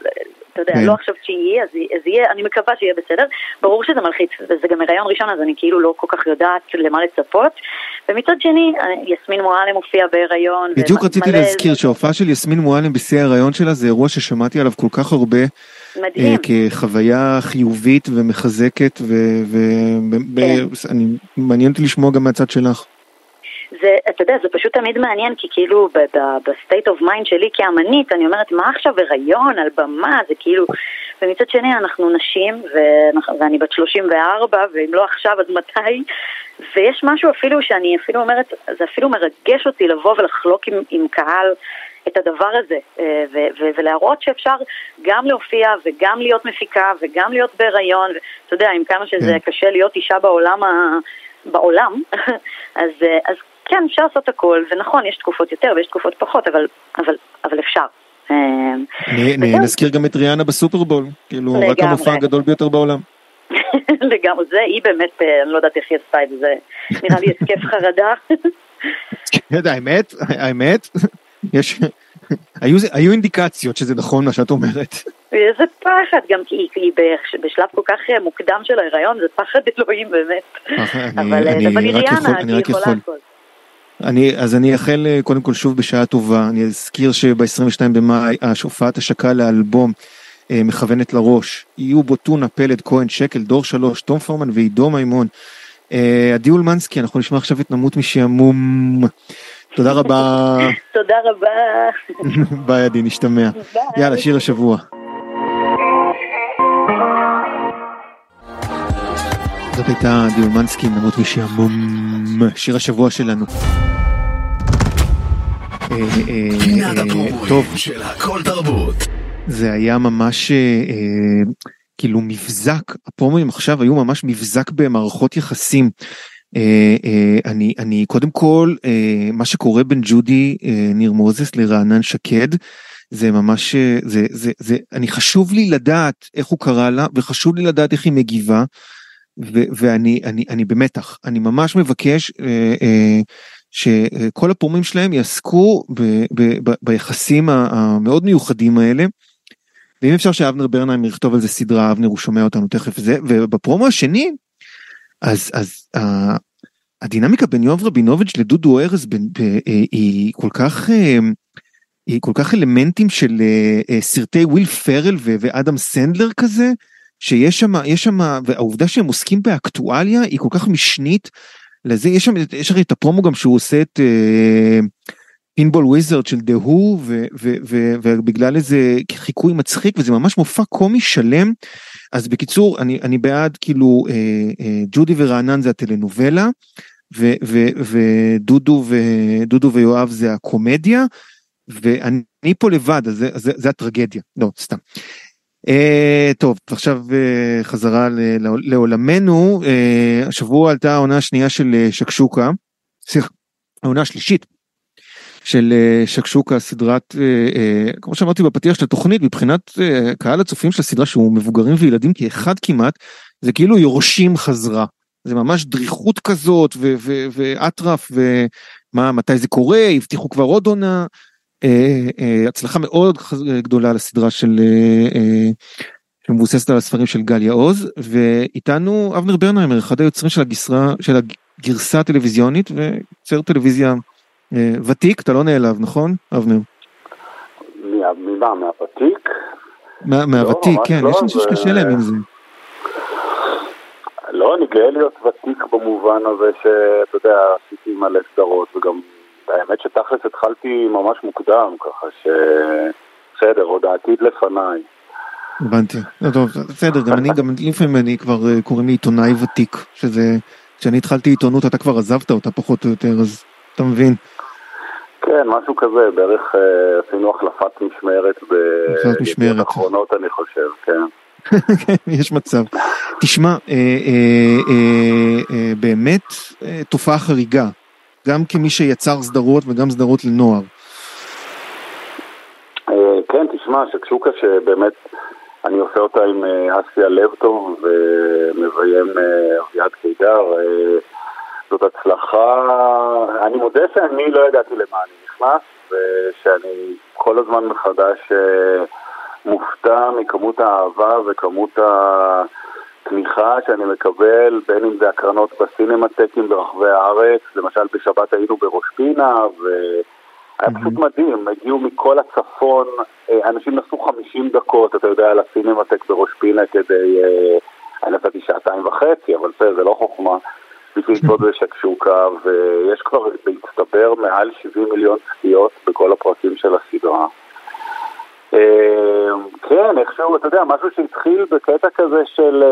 אתה יודע, כן. לא עכשיו תשיעי, אז אז יהיה, אני מקווה שיהיה בסדר. ברור שזה מלחיץ, וזה גם הריון ראשון, אז אני כאילו לא כל כך יודעת למה לצפות. ומצד שני, יסמין מועלם הופיעה בהיריון. בדיוק רציתי להזכיר שההופעה של יסמין מועלם בשיא ההיריון שלה זה אירוע ששמעתי עליו כל כך הרבה מדהים. כחוויה חיובית ומחזקת ואני מעניין אותי לשמוע גם מהצד שלך. זה, אתה יודע, זה פשוט תמיד מעניין, כי כאילו ב-state of mind שלי כאמנית, אני אומרת, מה עכשיו הריון על במה? זה כאילו ומצד שני אנחנו נשים, ואני בת 34, ואם לא עכשיו אז מתי? ויש משהו אפילו שאני אפילו אומרת, זה אפילו מרגש אותי לבוא ולחלוק עם, עם קהל את הדבר הזה, אה, ו- ו- ולהראות שאפשר גם להופיע וגם להיות מפיקה וגם להיות בהיריון, אתה יודע, עם כמה שזה כן. קשה להיות אישה בעולם, ה- בעולם <laughs> אז, אה, אז כן, אפשר לעשות הכל, ונכון, יש תקופות יותר ויש תקופות פחות, אבל, אבל, אבל אפשר. אה, נזכיר גם את ריאנה בסופרבול, כאילו רק המופע הגדול ביותר בעולם. <laughs> לגמרי, זה, היא באמת, אני לא יודעת איך היא עשתה את זה, נראה לי התקף חרדה. כן, האמת, האמת, יש, היו, היו אינדיקציות שזה נכון מה שאת אומרת. איזה פחד, גם כי היא בשלב כל כך אה, מוקדם של ההיריון, זה פחד אלוהים באמת. אבל אה, היא ריאנה, היא יכולה הכל. אני, אז אני אאחל אה, קודם כל שוב בשעה טובה, אני אזכיר שב-22 במאי הופעת השקה לאלבום אה, מכוונת לראש, יהיו בו טונה, פלד, כהן, שקל, דור שלוש, תום פורמן ועידו מימון. אה, עדי אולמנסקי, אנחנו נשמע עכשיו את נמות משעמום. תודה רבה. <laughs> תודה רבה. <laughs> ביי עדי, נשתמע. יאללה, שיר השבוע. זאת הייתה עדי אולמנסקי, נמות משעמום, שיר השבוע שלנו. אה, פינת הפרומואים של הכל תרבות. זה היה ממש כאילו מבזק, הפרומואים עכשיו היו ממש מבזק במערכות יחסים. אה, אה, אני אני קודם כל אה, מה שקורה בין ג'ודי ניר מוזס לרענן שקד זה ממש זה זה זה אני חשוב לי לדעת איך הוא קרא לה וחשוב לי לדעת איך היא מגיבה. ואני אני אני במתח אני ממש מבקש אה, אה, שכל הפרומואים שלהם יעסקו ב, ב, ב, ביחסים המאוד מיוחדים האלה. ואם אפשר שאבנר ברנהיימר יכתוב על זה סדרה אבנר הוא שומע אותנו תכף זה ובפרומו השני אז אז אה, הדינמיקה בין יואב רבינוביץ' לדודו ארז בין, ב, אה, היא כל כך אה, היא כל כך אלמנטים של אה, אה, סרטי וויל פרל ואדם סנדלר כזה שיש שם יש שם והעובדה שהם עוסקים באקטואליה היא כל כך משנית לזה יש שם יש הרי את הפרומו גם שהוא עושה את פינבול uh, וויזרד של דה הו ובגלל איזה חיקוי מצחיק וזה ממש מופע קומי שלם. אז בקיצור אני אני בעד כאילו אה, אה, ג'ודי ורענן זה הטלנובלה ודודו ויואב זה הקומדיה ואני פה לבד אז זה, זה, זה הטרגדיה לא סתם. אה, טוב עכשיו אה, חזרה לעולמנו. אה, השבוע עלתה העונה השנייה של שקשוקה. סליחה, העונה השלישית של שקשוקה סדרת כמו שאמרתי בפתיח של התוכנית מבחינת קהל הצופים של הסדרה שהוא מבוגרים וילדים כאחד כמעט זה כאילו יורשים חזרה. זה ממש דריכות כזאת ואטרף ומה מתי זה קורה? הבטיחו כבר עוד עונה הצלחה מאוד גדולה לסדרה של שמבוססת על הספרים של גליה עוז ואיתנו אבנר ברנהיימר אחד היוצרים של הגרסה של הגרסה הטלוויזיונית ויוצר טלוויזיה אה, ותיק, אתה לא נעלב, נכון, אבנר? ממה, מהוותיק? מהוותיק, לא, כן, לא, יש אנשים שקשה להם עם זה. לא, אני גאה להיות ותיק במובן הזה שאתה יודע, עשיתי מלא סדרות, וגם האמת שתכלס התחלתי ממש מוקדם, ככה ש... בסדר, עוד העתיד לפניי. הבנתי, לא, טוב, בסדר, גם אני, גם לפעמים אני כבר אה, קוראים לי עיתונאי ותיק, שזה, כשאני התחלתי עיתונות אתה כבר עזבת אותה פחות או יותר, אז אתה מבין. כן, משהו כזה, בערך אה, עשינו החלפת משמרת בידיעות אחרונות אני חושב, כן. כן, <laughs> יש מצב. תשמע, אה, באמת תופעה חריגה, גם כמי שיצר סדרות וגם סדרות לנוער. אה, כן, תשמע, שקשוקה שבאמת אני עושה אותה עם אה, אסיה לבטוב ומביים אה, אביעד קידר. זאת הצלחה, אני מודה שאני לא ידעתי למה אני נכנס, ושאני כל הזמן מחדש מופתע מכמות האהבה וכמות התמיכה שאני מקבל, בין אם זה הקרנות בסינמטקים ברחבי הארץ, למשל בשבת היינו בראש פינה, והיה פשוט מדהים, הגיעו מכל הצפון, אה, אנשים נסעו 50 דקות, אתה יודע, לסינמטק בראש פינה כדי, אה, אני נתתי שעתיים וחצי, אבל בסדר, זה לא חוכמה. בשביל לצפות בשקשוקה, ויש כבר בהצטבר מעל 70 מיליון צפיות בכל הפרקים של הסדרה. אה, כן, איכשהו, אתה יודע, משהו שהתחיל בקטע כזה של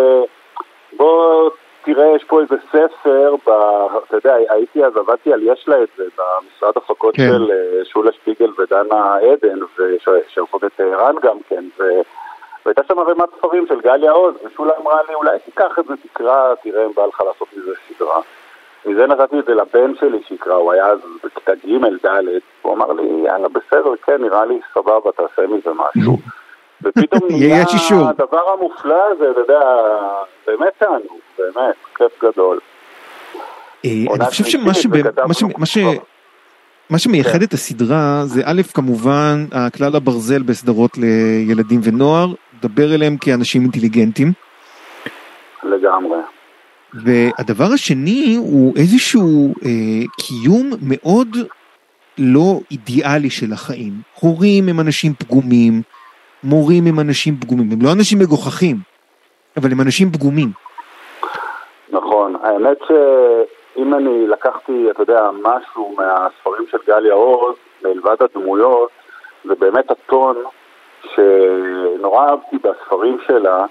בוא תראה, יש פה איזה ספר, ב, אתה יודע, הייתי אז, עבדתי על יש לה את זה, במשרד הפקות כן. של אה, שולה שפיגל ודנה עדן, שעושות את טהרן גם כן, ו... והייתה שם ערימת ספרים של גליה עוז, ושולה אמרה לי, אולי תיקח את זה, תקרא, תראה אם בא לך לעשות מזה סדרה. מזה נתתי את זה לבן שלי שיקרא, הוא היה אז בכיתה ג' ד', הוא אמר לי, יאללה, בסדר, כן, נראה לי סבבה, תעשה מזה משהו. ופתאום <laughs> נהיה. הדבר המופלא הזה, אתה יודע, באמת תענוג, באמת, כיף גדול. אה, אני חושב שמה ש- מה שמייחד את הסדרה זה א' כמובן הכלל הברזל בסדרות לילדים ונוער, דבר אליהם כאנשים אינטליגנטים. לגמרי. והדבר השני הוא איזשהו אה, קיום מאוד לא אידיאלי של החיים. הורים הם אנשים פגומים, מורים הם אנשים פגומים, הם לא אנשים מגוחכים, אבל הם אנשים פגומים. נכון, האמת שאם אני לקחתי, אתה יודע, משהו מהספרים של גליה עוז, מלבד הדמויות, זה באמת הטון שנורא אהבתי בספרים שלה,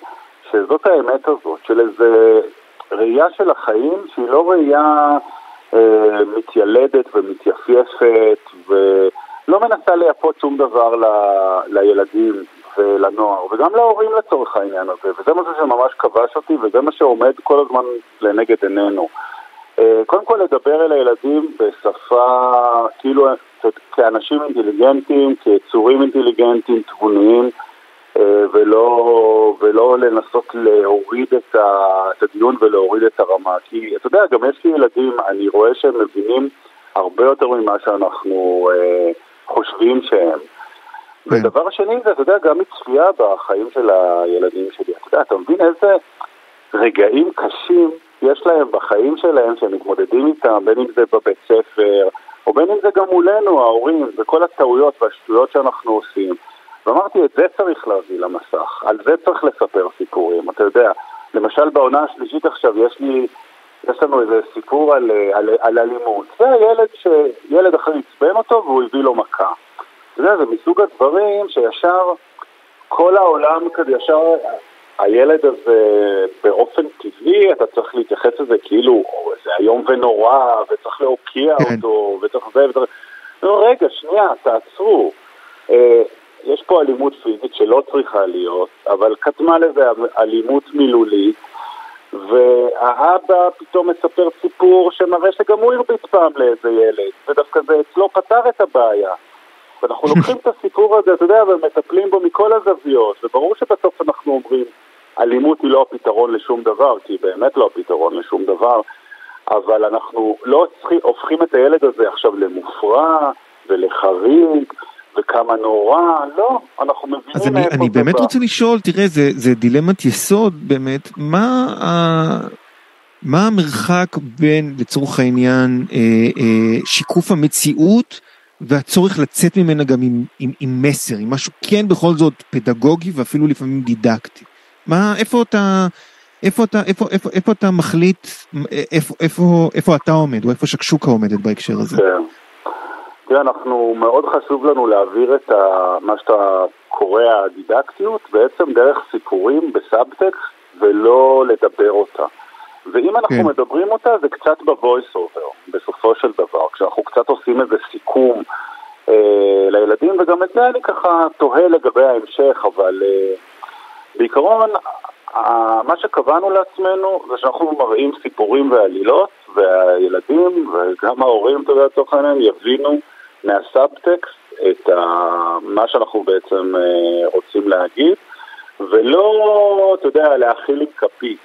שזאת האמת הזאת, של איזה ראייה של החיים שהיא לא ראייה אה, מתיילדת ומתייפייפת ולא מנסה לייפות שום דבר ל, לילדים ולנוער, וגם להורים לצורך העניין הזה, וזה משהו שממש כבש אותי, וזה מה שעומד כל הזמן לנגד עינינו. אה, קודם כל לדבר אל הילדים בשפה, כאילו כאנשים אינטליגנטים, כיצורים אינטליגנטים, תבוניים, אה, ולא, ולא לנסות להוריד את, הדיון ולהוריד את הרמה. כי אתה יודע, גם יש לי ילדים, אני רואה שהם מבינים הרבה יותר ממה שאנחנו אה, חושבים שהם. ודבר שני זה, אתה יודע, גם מצפייה בחיים של הילדים שלי. אתה יודע, אתה מבין איזה רגעים קשים יש להם בחיים שלהם שהם מתמודדים איתם, בין אם זה בבית ספר, או בין אם זה גם מולנו, ההורים, וכל הטעויות והשטויות שאנחנו עושים. ואמרתי, את זה צריך להביא למסך, על זה צריך לספר סיפורים, אתה יודע. למשל בעונה השלישית עכשיו יש לי, יש לנו איזה סיפור על, על, על אלימות. זה הילד שילד אחר עצבן אותו והוא הביא לו מכה. יודע, זה מסוג הדברים שישר כל העולם כזה ישר, הילד הזה באופן טבעי, אתה צריך להתייחס לזה כאילו "או, זה איום ונורא, וצריך להוקיע כן. אותו, וצריך זה וצריך... לא, רגע, שנייה, תעצרו. אה, יש פה אלימות פיזית שלא צריכה להיות, אבל קדמה לזה אלימות מילולית, והאבא פתאום מספר סיפור שמראה שגם הוא הרביץ פעם לאיזה ילד, ודווקא זה אצלו פתר את הבעיה. ואנחנו לוקחים את הסיפור הזה, אתה יודע, ומטפלים בו מכל הזוויות, וברור שבסוף אנחנו אומרים, אלימות היא לא הפתרון לשום דבר, כי היא באמת לא הפתרון לשום דבר, אבל אנחנו לא צריכים, הופכים את הילד הזה עכשיו למופרע ולחריג, וכמה נורא, לא, אנחנו מבינים אז אני, מאיפה אני זה באמת בא. רוצה לשאול, תראה, זה, זה דילמת יסוד באמת, מה, ה, מה המרחק בין, לצורך העניין, אה, אה, שיקוף המציאות והצורך לצאת ממנה גם עם, עם, עם מסר, עם משהו כן בכל זאת פדגוגי ואפילו לפעמים דידקטי. מה, איפה אתה, איפה אתה, איפה, איפה, איפה אתה מחליט, איפה, איפה, איפה אתה עומד, או איפה שקשוקה עומדת בהקשר הזה? כן. תראה, אנחנו, מאוד חשוב לנו להעביר את ה, מה שאתה קורא הדידקטיות בעצם דרך סיפורים בסאבטקסט ולא לדבר אותה. ואם אנחנו כן. מדברים אותה זה קצת בvoice over, בסופו של דבר, קצת עושים איזה סיכום אה, לילדים, וגם את זה אני ככה תוהה לגבי ההמשך, אבל אה, בעיקרון ה- מה שקבענו לעצמנו זה שאנחנו מראים סיפורים ועלילות, והילדים וגם ההורים, אתה יודע, לצורך העניין, יבינו מהסאבטקסט את ה... מה שאנחנו בעצם אה, רוצים להגיד, ולא, אתה יודע, להאכיל עם כפית.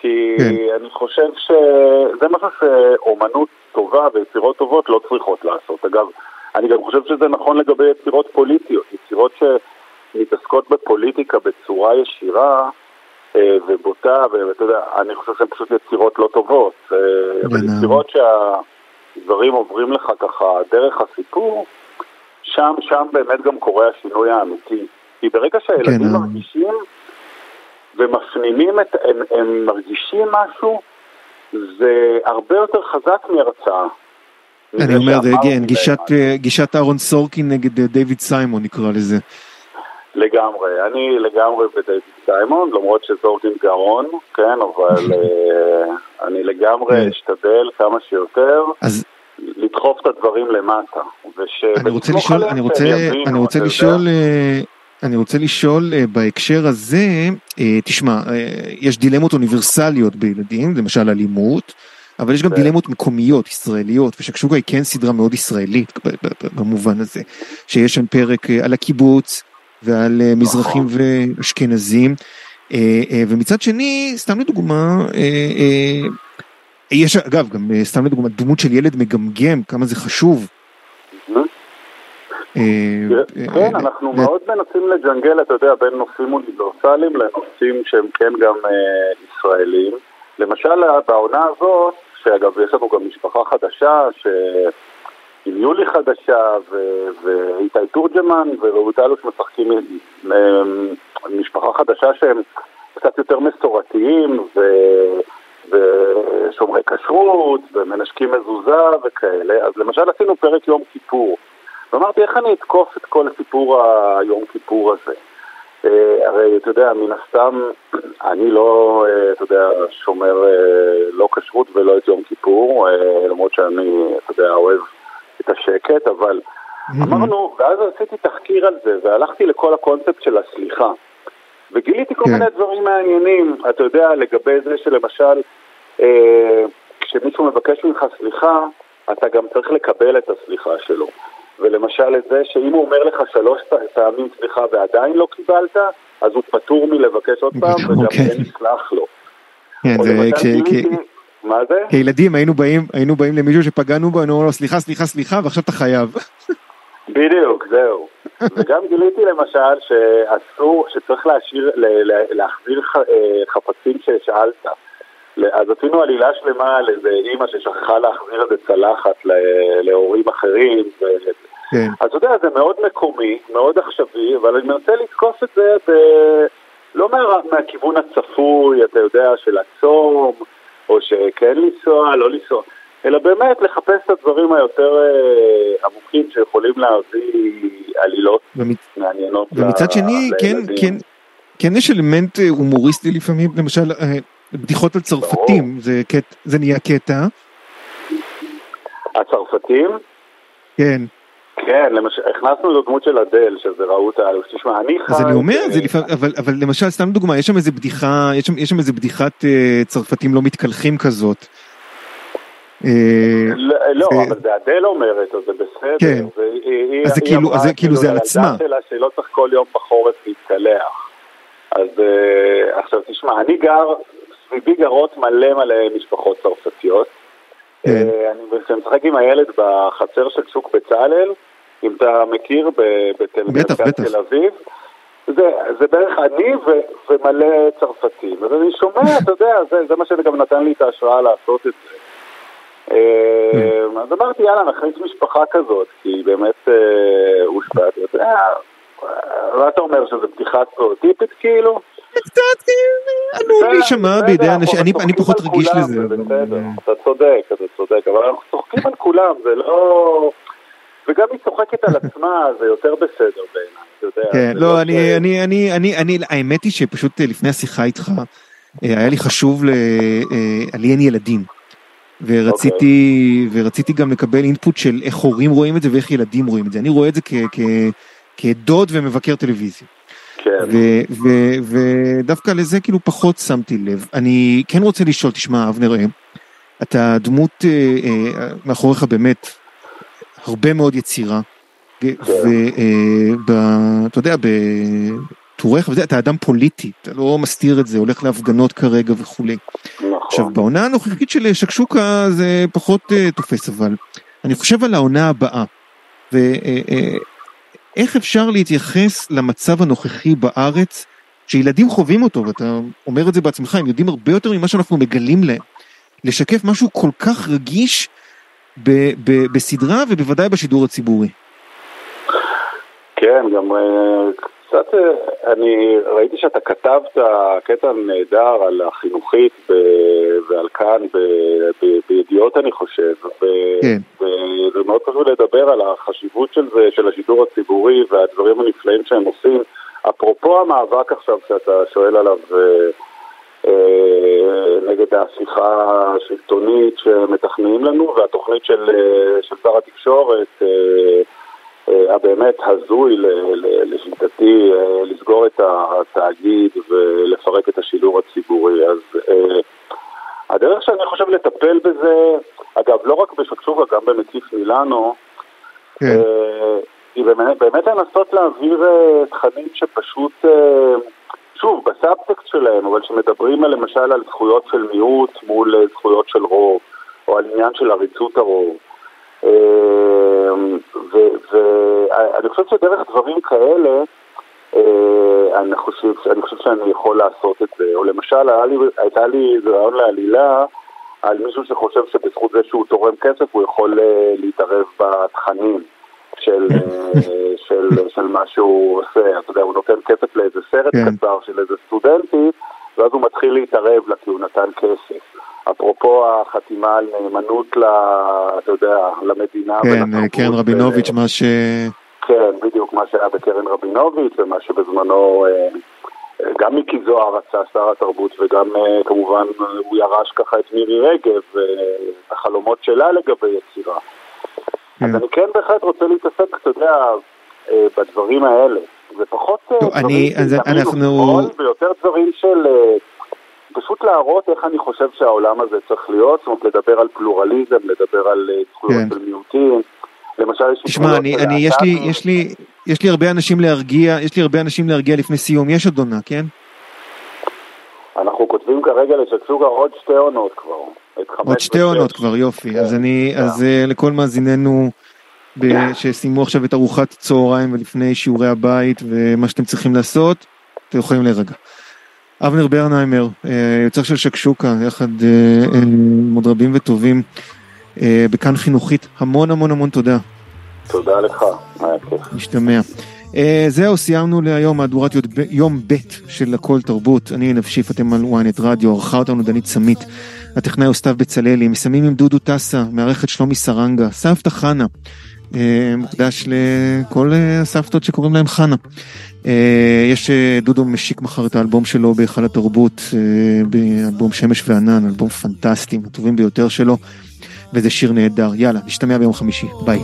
כי כן. אני חושב שזה משהו שאומנות טובה ויצירות טובות לא צריכות לעשות. אגב, אני גם חושב שזה נכון לגבי יצירות פוליטיות, יצירות שמתעסקות בפוליטיקה בצורה ישירה אה, ובוטה, ואתה יודע, אני חושב שהן פשוט יצירות לא טובות. אה, אבל. יצירות שהדברים עוברים לך ככה דרך הסיפור, שם, שם באמת גם קורה השינוי האמיתי. כי ברגע שהילדים כן. מרגישים ומפנימים את, הם, הם מרגישים משהו, זה הרבה יותר חזק מהרצאה. אני אומר, זה כן, גישת. אה, גישת אהרון סורקין נגד אה, דיוויד סיימון נקרא לזה. לגמרי, אני לגמרי בדייוויד סיימון, למרות שזורגין גאון, כן, אבל <laughs> אה, אני לגמרי כן. אשתדל כמה שיותר אז לדחוף את הדברים למטה. אני רוצה לשאול, אני רוצה, אני רוצה. לשאול, אני רוצה לשאול אה, בהקשר הזה, אה, תשמע, אה, יש דילמות אוניברסליות בילדים, למשל אלימות, אבל יש גם. דילמות מקומיות, ישראליות, ושקשוקה היא כן סדרה מאוד ישראלית במובן הזה, שיש שם פרק על הקיבוץ ועל אה, מזרחים נכון. ואשכנזים, ומצד שני, סתם לדוגמה, יש אגב גם סתם לדוגמה דמות של ילד מגמגם, כמה זה חשוב. אה, אה, כן, אנחנו ל- מאוד מנסים לג'נגל, אתה יודע, בין נושאים אוניברסליים לנושאים שהם כן גם אה, ישראלים. למשל, בעונה הזאת, שאגב, יש לנו גם משפחה חדשה, ש... עם יולי חדשה, ואיתי תורג'מן ורעות אלוש משחקים עם משפחה חדשה שהם קצת יותר מסורתיים ו- ושומרי כשרות ומנשקים מזוזה וכאלה. אז למשל עשינו פרק יום כיפור. ואמרתי, איך אני אתקוף את כל סיפור היום כיפור הזה? אה, הרי, אתה יודע, מן הסתם, <clears throat> אני לא, אה, אתה יודע, שומר אה, לא כשרות ולא את יום כיפור, אה, למרות שאני, אתה יודע, אוהב את השקט, אבל אמרנו, ואז עשיתי תחקיר על זה, והלכתי לכל הקונספט של הסליחה. וגיליתי כל כן. מיני דברים מעניינים, אתה יודע, לגבי זה שלמשל, אה, כשמישהו מבקש ממך סליחה, אתה גם צריך לקבל את הסליחה שלו. ולמשל את זה שאם הוא אומר לך שלוש פעמים סליחה ועדיין לא קיבלת, אז הוא פטור מלבקש עוד פעם, וגם. כן נסלח לו. כן, זה כש- מה זה? כילדים היינו באים, היינו באים למישהו שפגענו בו, היינו אומרים לו סליחה, סליחה, סליחה, ועכשיו אתה חייב. בדיוק, זהו. <laughs> וגם גיליתי למשל שאסור, שצריך להשאיר, להחזיר אה, חפצים ששאלת. אז עשינו עלילה שלמה על איזה אימא ששכחה להחזיר איזה צלחת ל- להורים אחרים. כן. אז אתה יודע, זה מאוד מקומי, מאוד עכשווי, אבל אני מנסה לתקוף את זה ב... לא מה... מהכיוון הצפוי, אתה יודע, של הצום, או שכן לנסוע, לא לנסוע, אלא באמת לחפש את הדברים היותר אה, עמוקים שיכולים להביא עלילות ומצ- מעניינות ומצד ל- שני, כן, לילדים. כן, כן יש אלמנט אה, הומוריסטי לפעמים, למשל אה, בדיחות על צרפתים, זה קט- זה נהיה קטע, הצרפתים? כן. כן, למשל, הכנסנו לו דמות של אדל, שזה רעות האלוש. תשמע, אני חי... אז אני אומר, זה לפעמים, אבל, אבל למשל, סתם דוגמה, יש שם איזה בדיחה, יש שם, יש שם איזה בדיחת אה, צרפתים לא מתקלחים כזאת. אה, לא, לא, אבל זה אדל אומרת, אז זה בסדר. כן. אז זה כאילו- אז זה כאילו זה על עצמה. שלה שלא צריך כל יום בחורף להתקלח. אז אה, עכשיו תשמע, אני גר, סביבי גרות מלא מלא משפחות צרפתיות. כן. אה, אני משחק עם הילד בחצר של שוק בצלאל, אם אתה מכיר, בתל אביב. זה, זה בערך אני ו, ומלא צרפתים. אז אני שומע, <laughs> אתה יודע, זה, זה מה שגם נתן לי את ההשראה לעשות את זה. אה, אז אמרתי, יאללה, נכניס משפחה כזאת, כי באמת אה, הושפע, אתה יודע, אה, מה אתה אומר, שזו בדיחה סטריאוטיפית כאילו? קצת כאילו, עלול להישמע בידי אנשים, אני פחות רגיש לזה. אתה צודק, אתה צודק, אבל אנחנו צוחקים על כולם, זה לא... וגם היא צוחקת על עצמה, <laughs> זה יותר בסדר בעיניי, אתה יודע. כן, לא, ש- אני, אני, אני, אני, אני, האמת היא שפשוט אה, לפני השיחה איתך, אה, היה לי חשוב, אה, לי אין ילדים. ורציתי, ורציתי גם לקבל אינפוט של איך הורים רואים את זה ואיך ילדים רואים את זה. אני רואה את זה כ, כ, כדוד ומבקר טלוויזיה. כן, ודווקא לזה כאילו פחות שמתי לב. אני כן רוצה לשאול, תשמע, אבנר, אתה דמות אה, אה, מאחוריך באמת הרבה מאוד יצירה. ואתה יודע, בטוריך וזה, אתה אדם פוליטי, אתה לא מסתיר את זה, הולך להפגנות כרגע וכולי. עכשיו, נכון. בעונה הנוכחית של שקשוקה זה פחות uh, תופס, אבל אני חושב על העונה הבאה. ואיך אפשר להתייחס למצב הנוכחי בארץ, שילדים חווים אותו, ואתה אומר את זה בעצמך, הם יודעים הרבה יותר ממה שאנחנו מגלים להם. לשקף משהו כל כך רגיש ב- ב- בסדרה ובוודאי בשידור הציבורי. כן, גם אה, קצת, אה, אני ראיתי שאתה כתבת קטע נהדר על החינוכית ב- ועל כאן ב- ב- בידיעות אני חושב, ו- כן. וזה מאוד חשוב לדבר על החשיבות של זה, של השידור הציבורי והדברים הנפלאים שהם עושים. אפרופו המאבק עכשיו שאתה שואל עליו נגד ההפיכה השלטונית שמתכננים לנו והתוכנית של, של שר התקשורת הבאמת הזוי לשיטתי לסגור את התאגיד ולפרק את השידור הציבורי. אז הדרך שאני חושב לטפל בזה, אגב, לא רק בשקשוקה, גם במקיף מילאנו, כן. אה, היא באמת, באמת לנסות להעביר אה, תכנים שפשוט, אה, שוב, בסאבטקסט שלהם, אבל שמדברים למשל על זכויות של מיעוט מול זכויות של רוב, או על עניין של עריצות הרוב. ואני חושב שדרך דברים כאלה, אני חושב, אני חושב שאני יכול לעשות את זה. או למשל, הייתה לי איזה רעיון לעלילה על מישהו שחושב שבזכות זה שהוא תורם כסף הוא יכול להתערב בתכנים. של, של, של מה שהוא עושה, אתה יודע, הוא נותן כסף לאיזה סרט כן. קצר של איזה סטודנטית, ואז הוא מתחיל להתערב לה כי הוא נתן כסף. אפרופו החתימה על נאמנות, ל, אתה יודע, למדינה. כן, קרן רבינוביץ', מה ש... כן, בדיוק מה שהיה בקרן רבינוביץ', ומה שבזמנו אה, גם מיקי זוהר רצה שר התרבות, וגם אה, כמובן הוא ירש ככה את מירי רגב, אה, החלומות שלה לגבי יצירה. אז כן. אני כן בהחלט רוצה להתעסק, אתה יודע, אה, בדברים האלה. זה פחות אה, דברים אנחנו... ויותר דברים של... אה, פשוט להראות איך אני חושב שהעולם הזה צריך להיות, זאת אומרת לדבר על פלורליזם, לדבר על זכויות כן. של מיעוטים. למשל יש לי... תשמע, אני, אני, יש, לי, יש, לי, יש לי הרבה אנשים להרגיע, יש לי הרבה אנשים להרגיע לפני סיום, יש עוד עונה, כן? אנחנו כותבים כרגע לשקשוקה עוד שתי עונות כבר. עוד שתי עונות כבר, יופי. אז כן, אני, כן. אז אה, לכל מאזיננו שסיימו עכשיו את ארוחת צהריים ולפני שיעורי הבית ומה שאתם צריכים לעשות, אתם יכולים להירגע. אבנר ברנהיימר, אה, יוצר של שקשוקה, יחד אה, עם עוד רבים וטובים, בכאן חינוכית, המון המון המון תודה. תודה לך, היה כיף. משתמע. זהו, סיימנו להיום מהדורת יום ב' של הכל תרבות. אני נפשיף, אתם על ynet רדיו, ערכה אותנו דנית סמית. הטכנאי הוא סתיו בצללי, מסיימים עם דודו טסה, מערכת שלומי סרנגה, סבתא חנה, אה, מוקדש לכל אה, הסבתות שקוראים להם חנה. אה, יש דודו משיק מחר את האלבום שלו בהיכל התרבות, באלבום שמש וענן, אלבום פנטסטי, הטובים ביותר שלו, וזה שיר נהדר. יאללה, נשתמע ביום חמישי, ביי.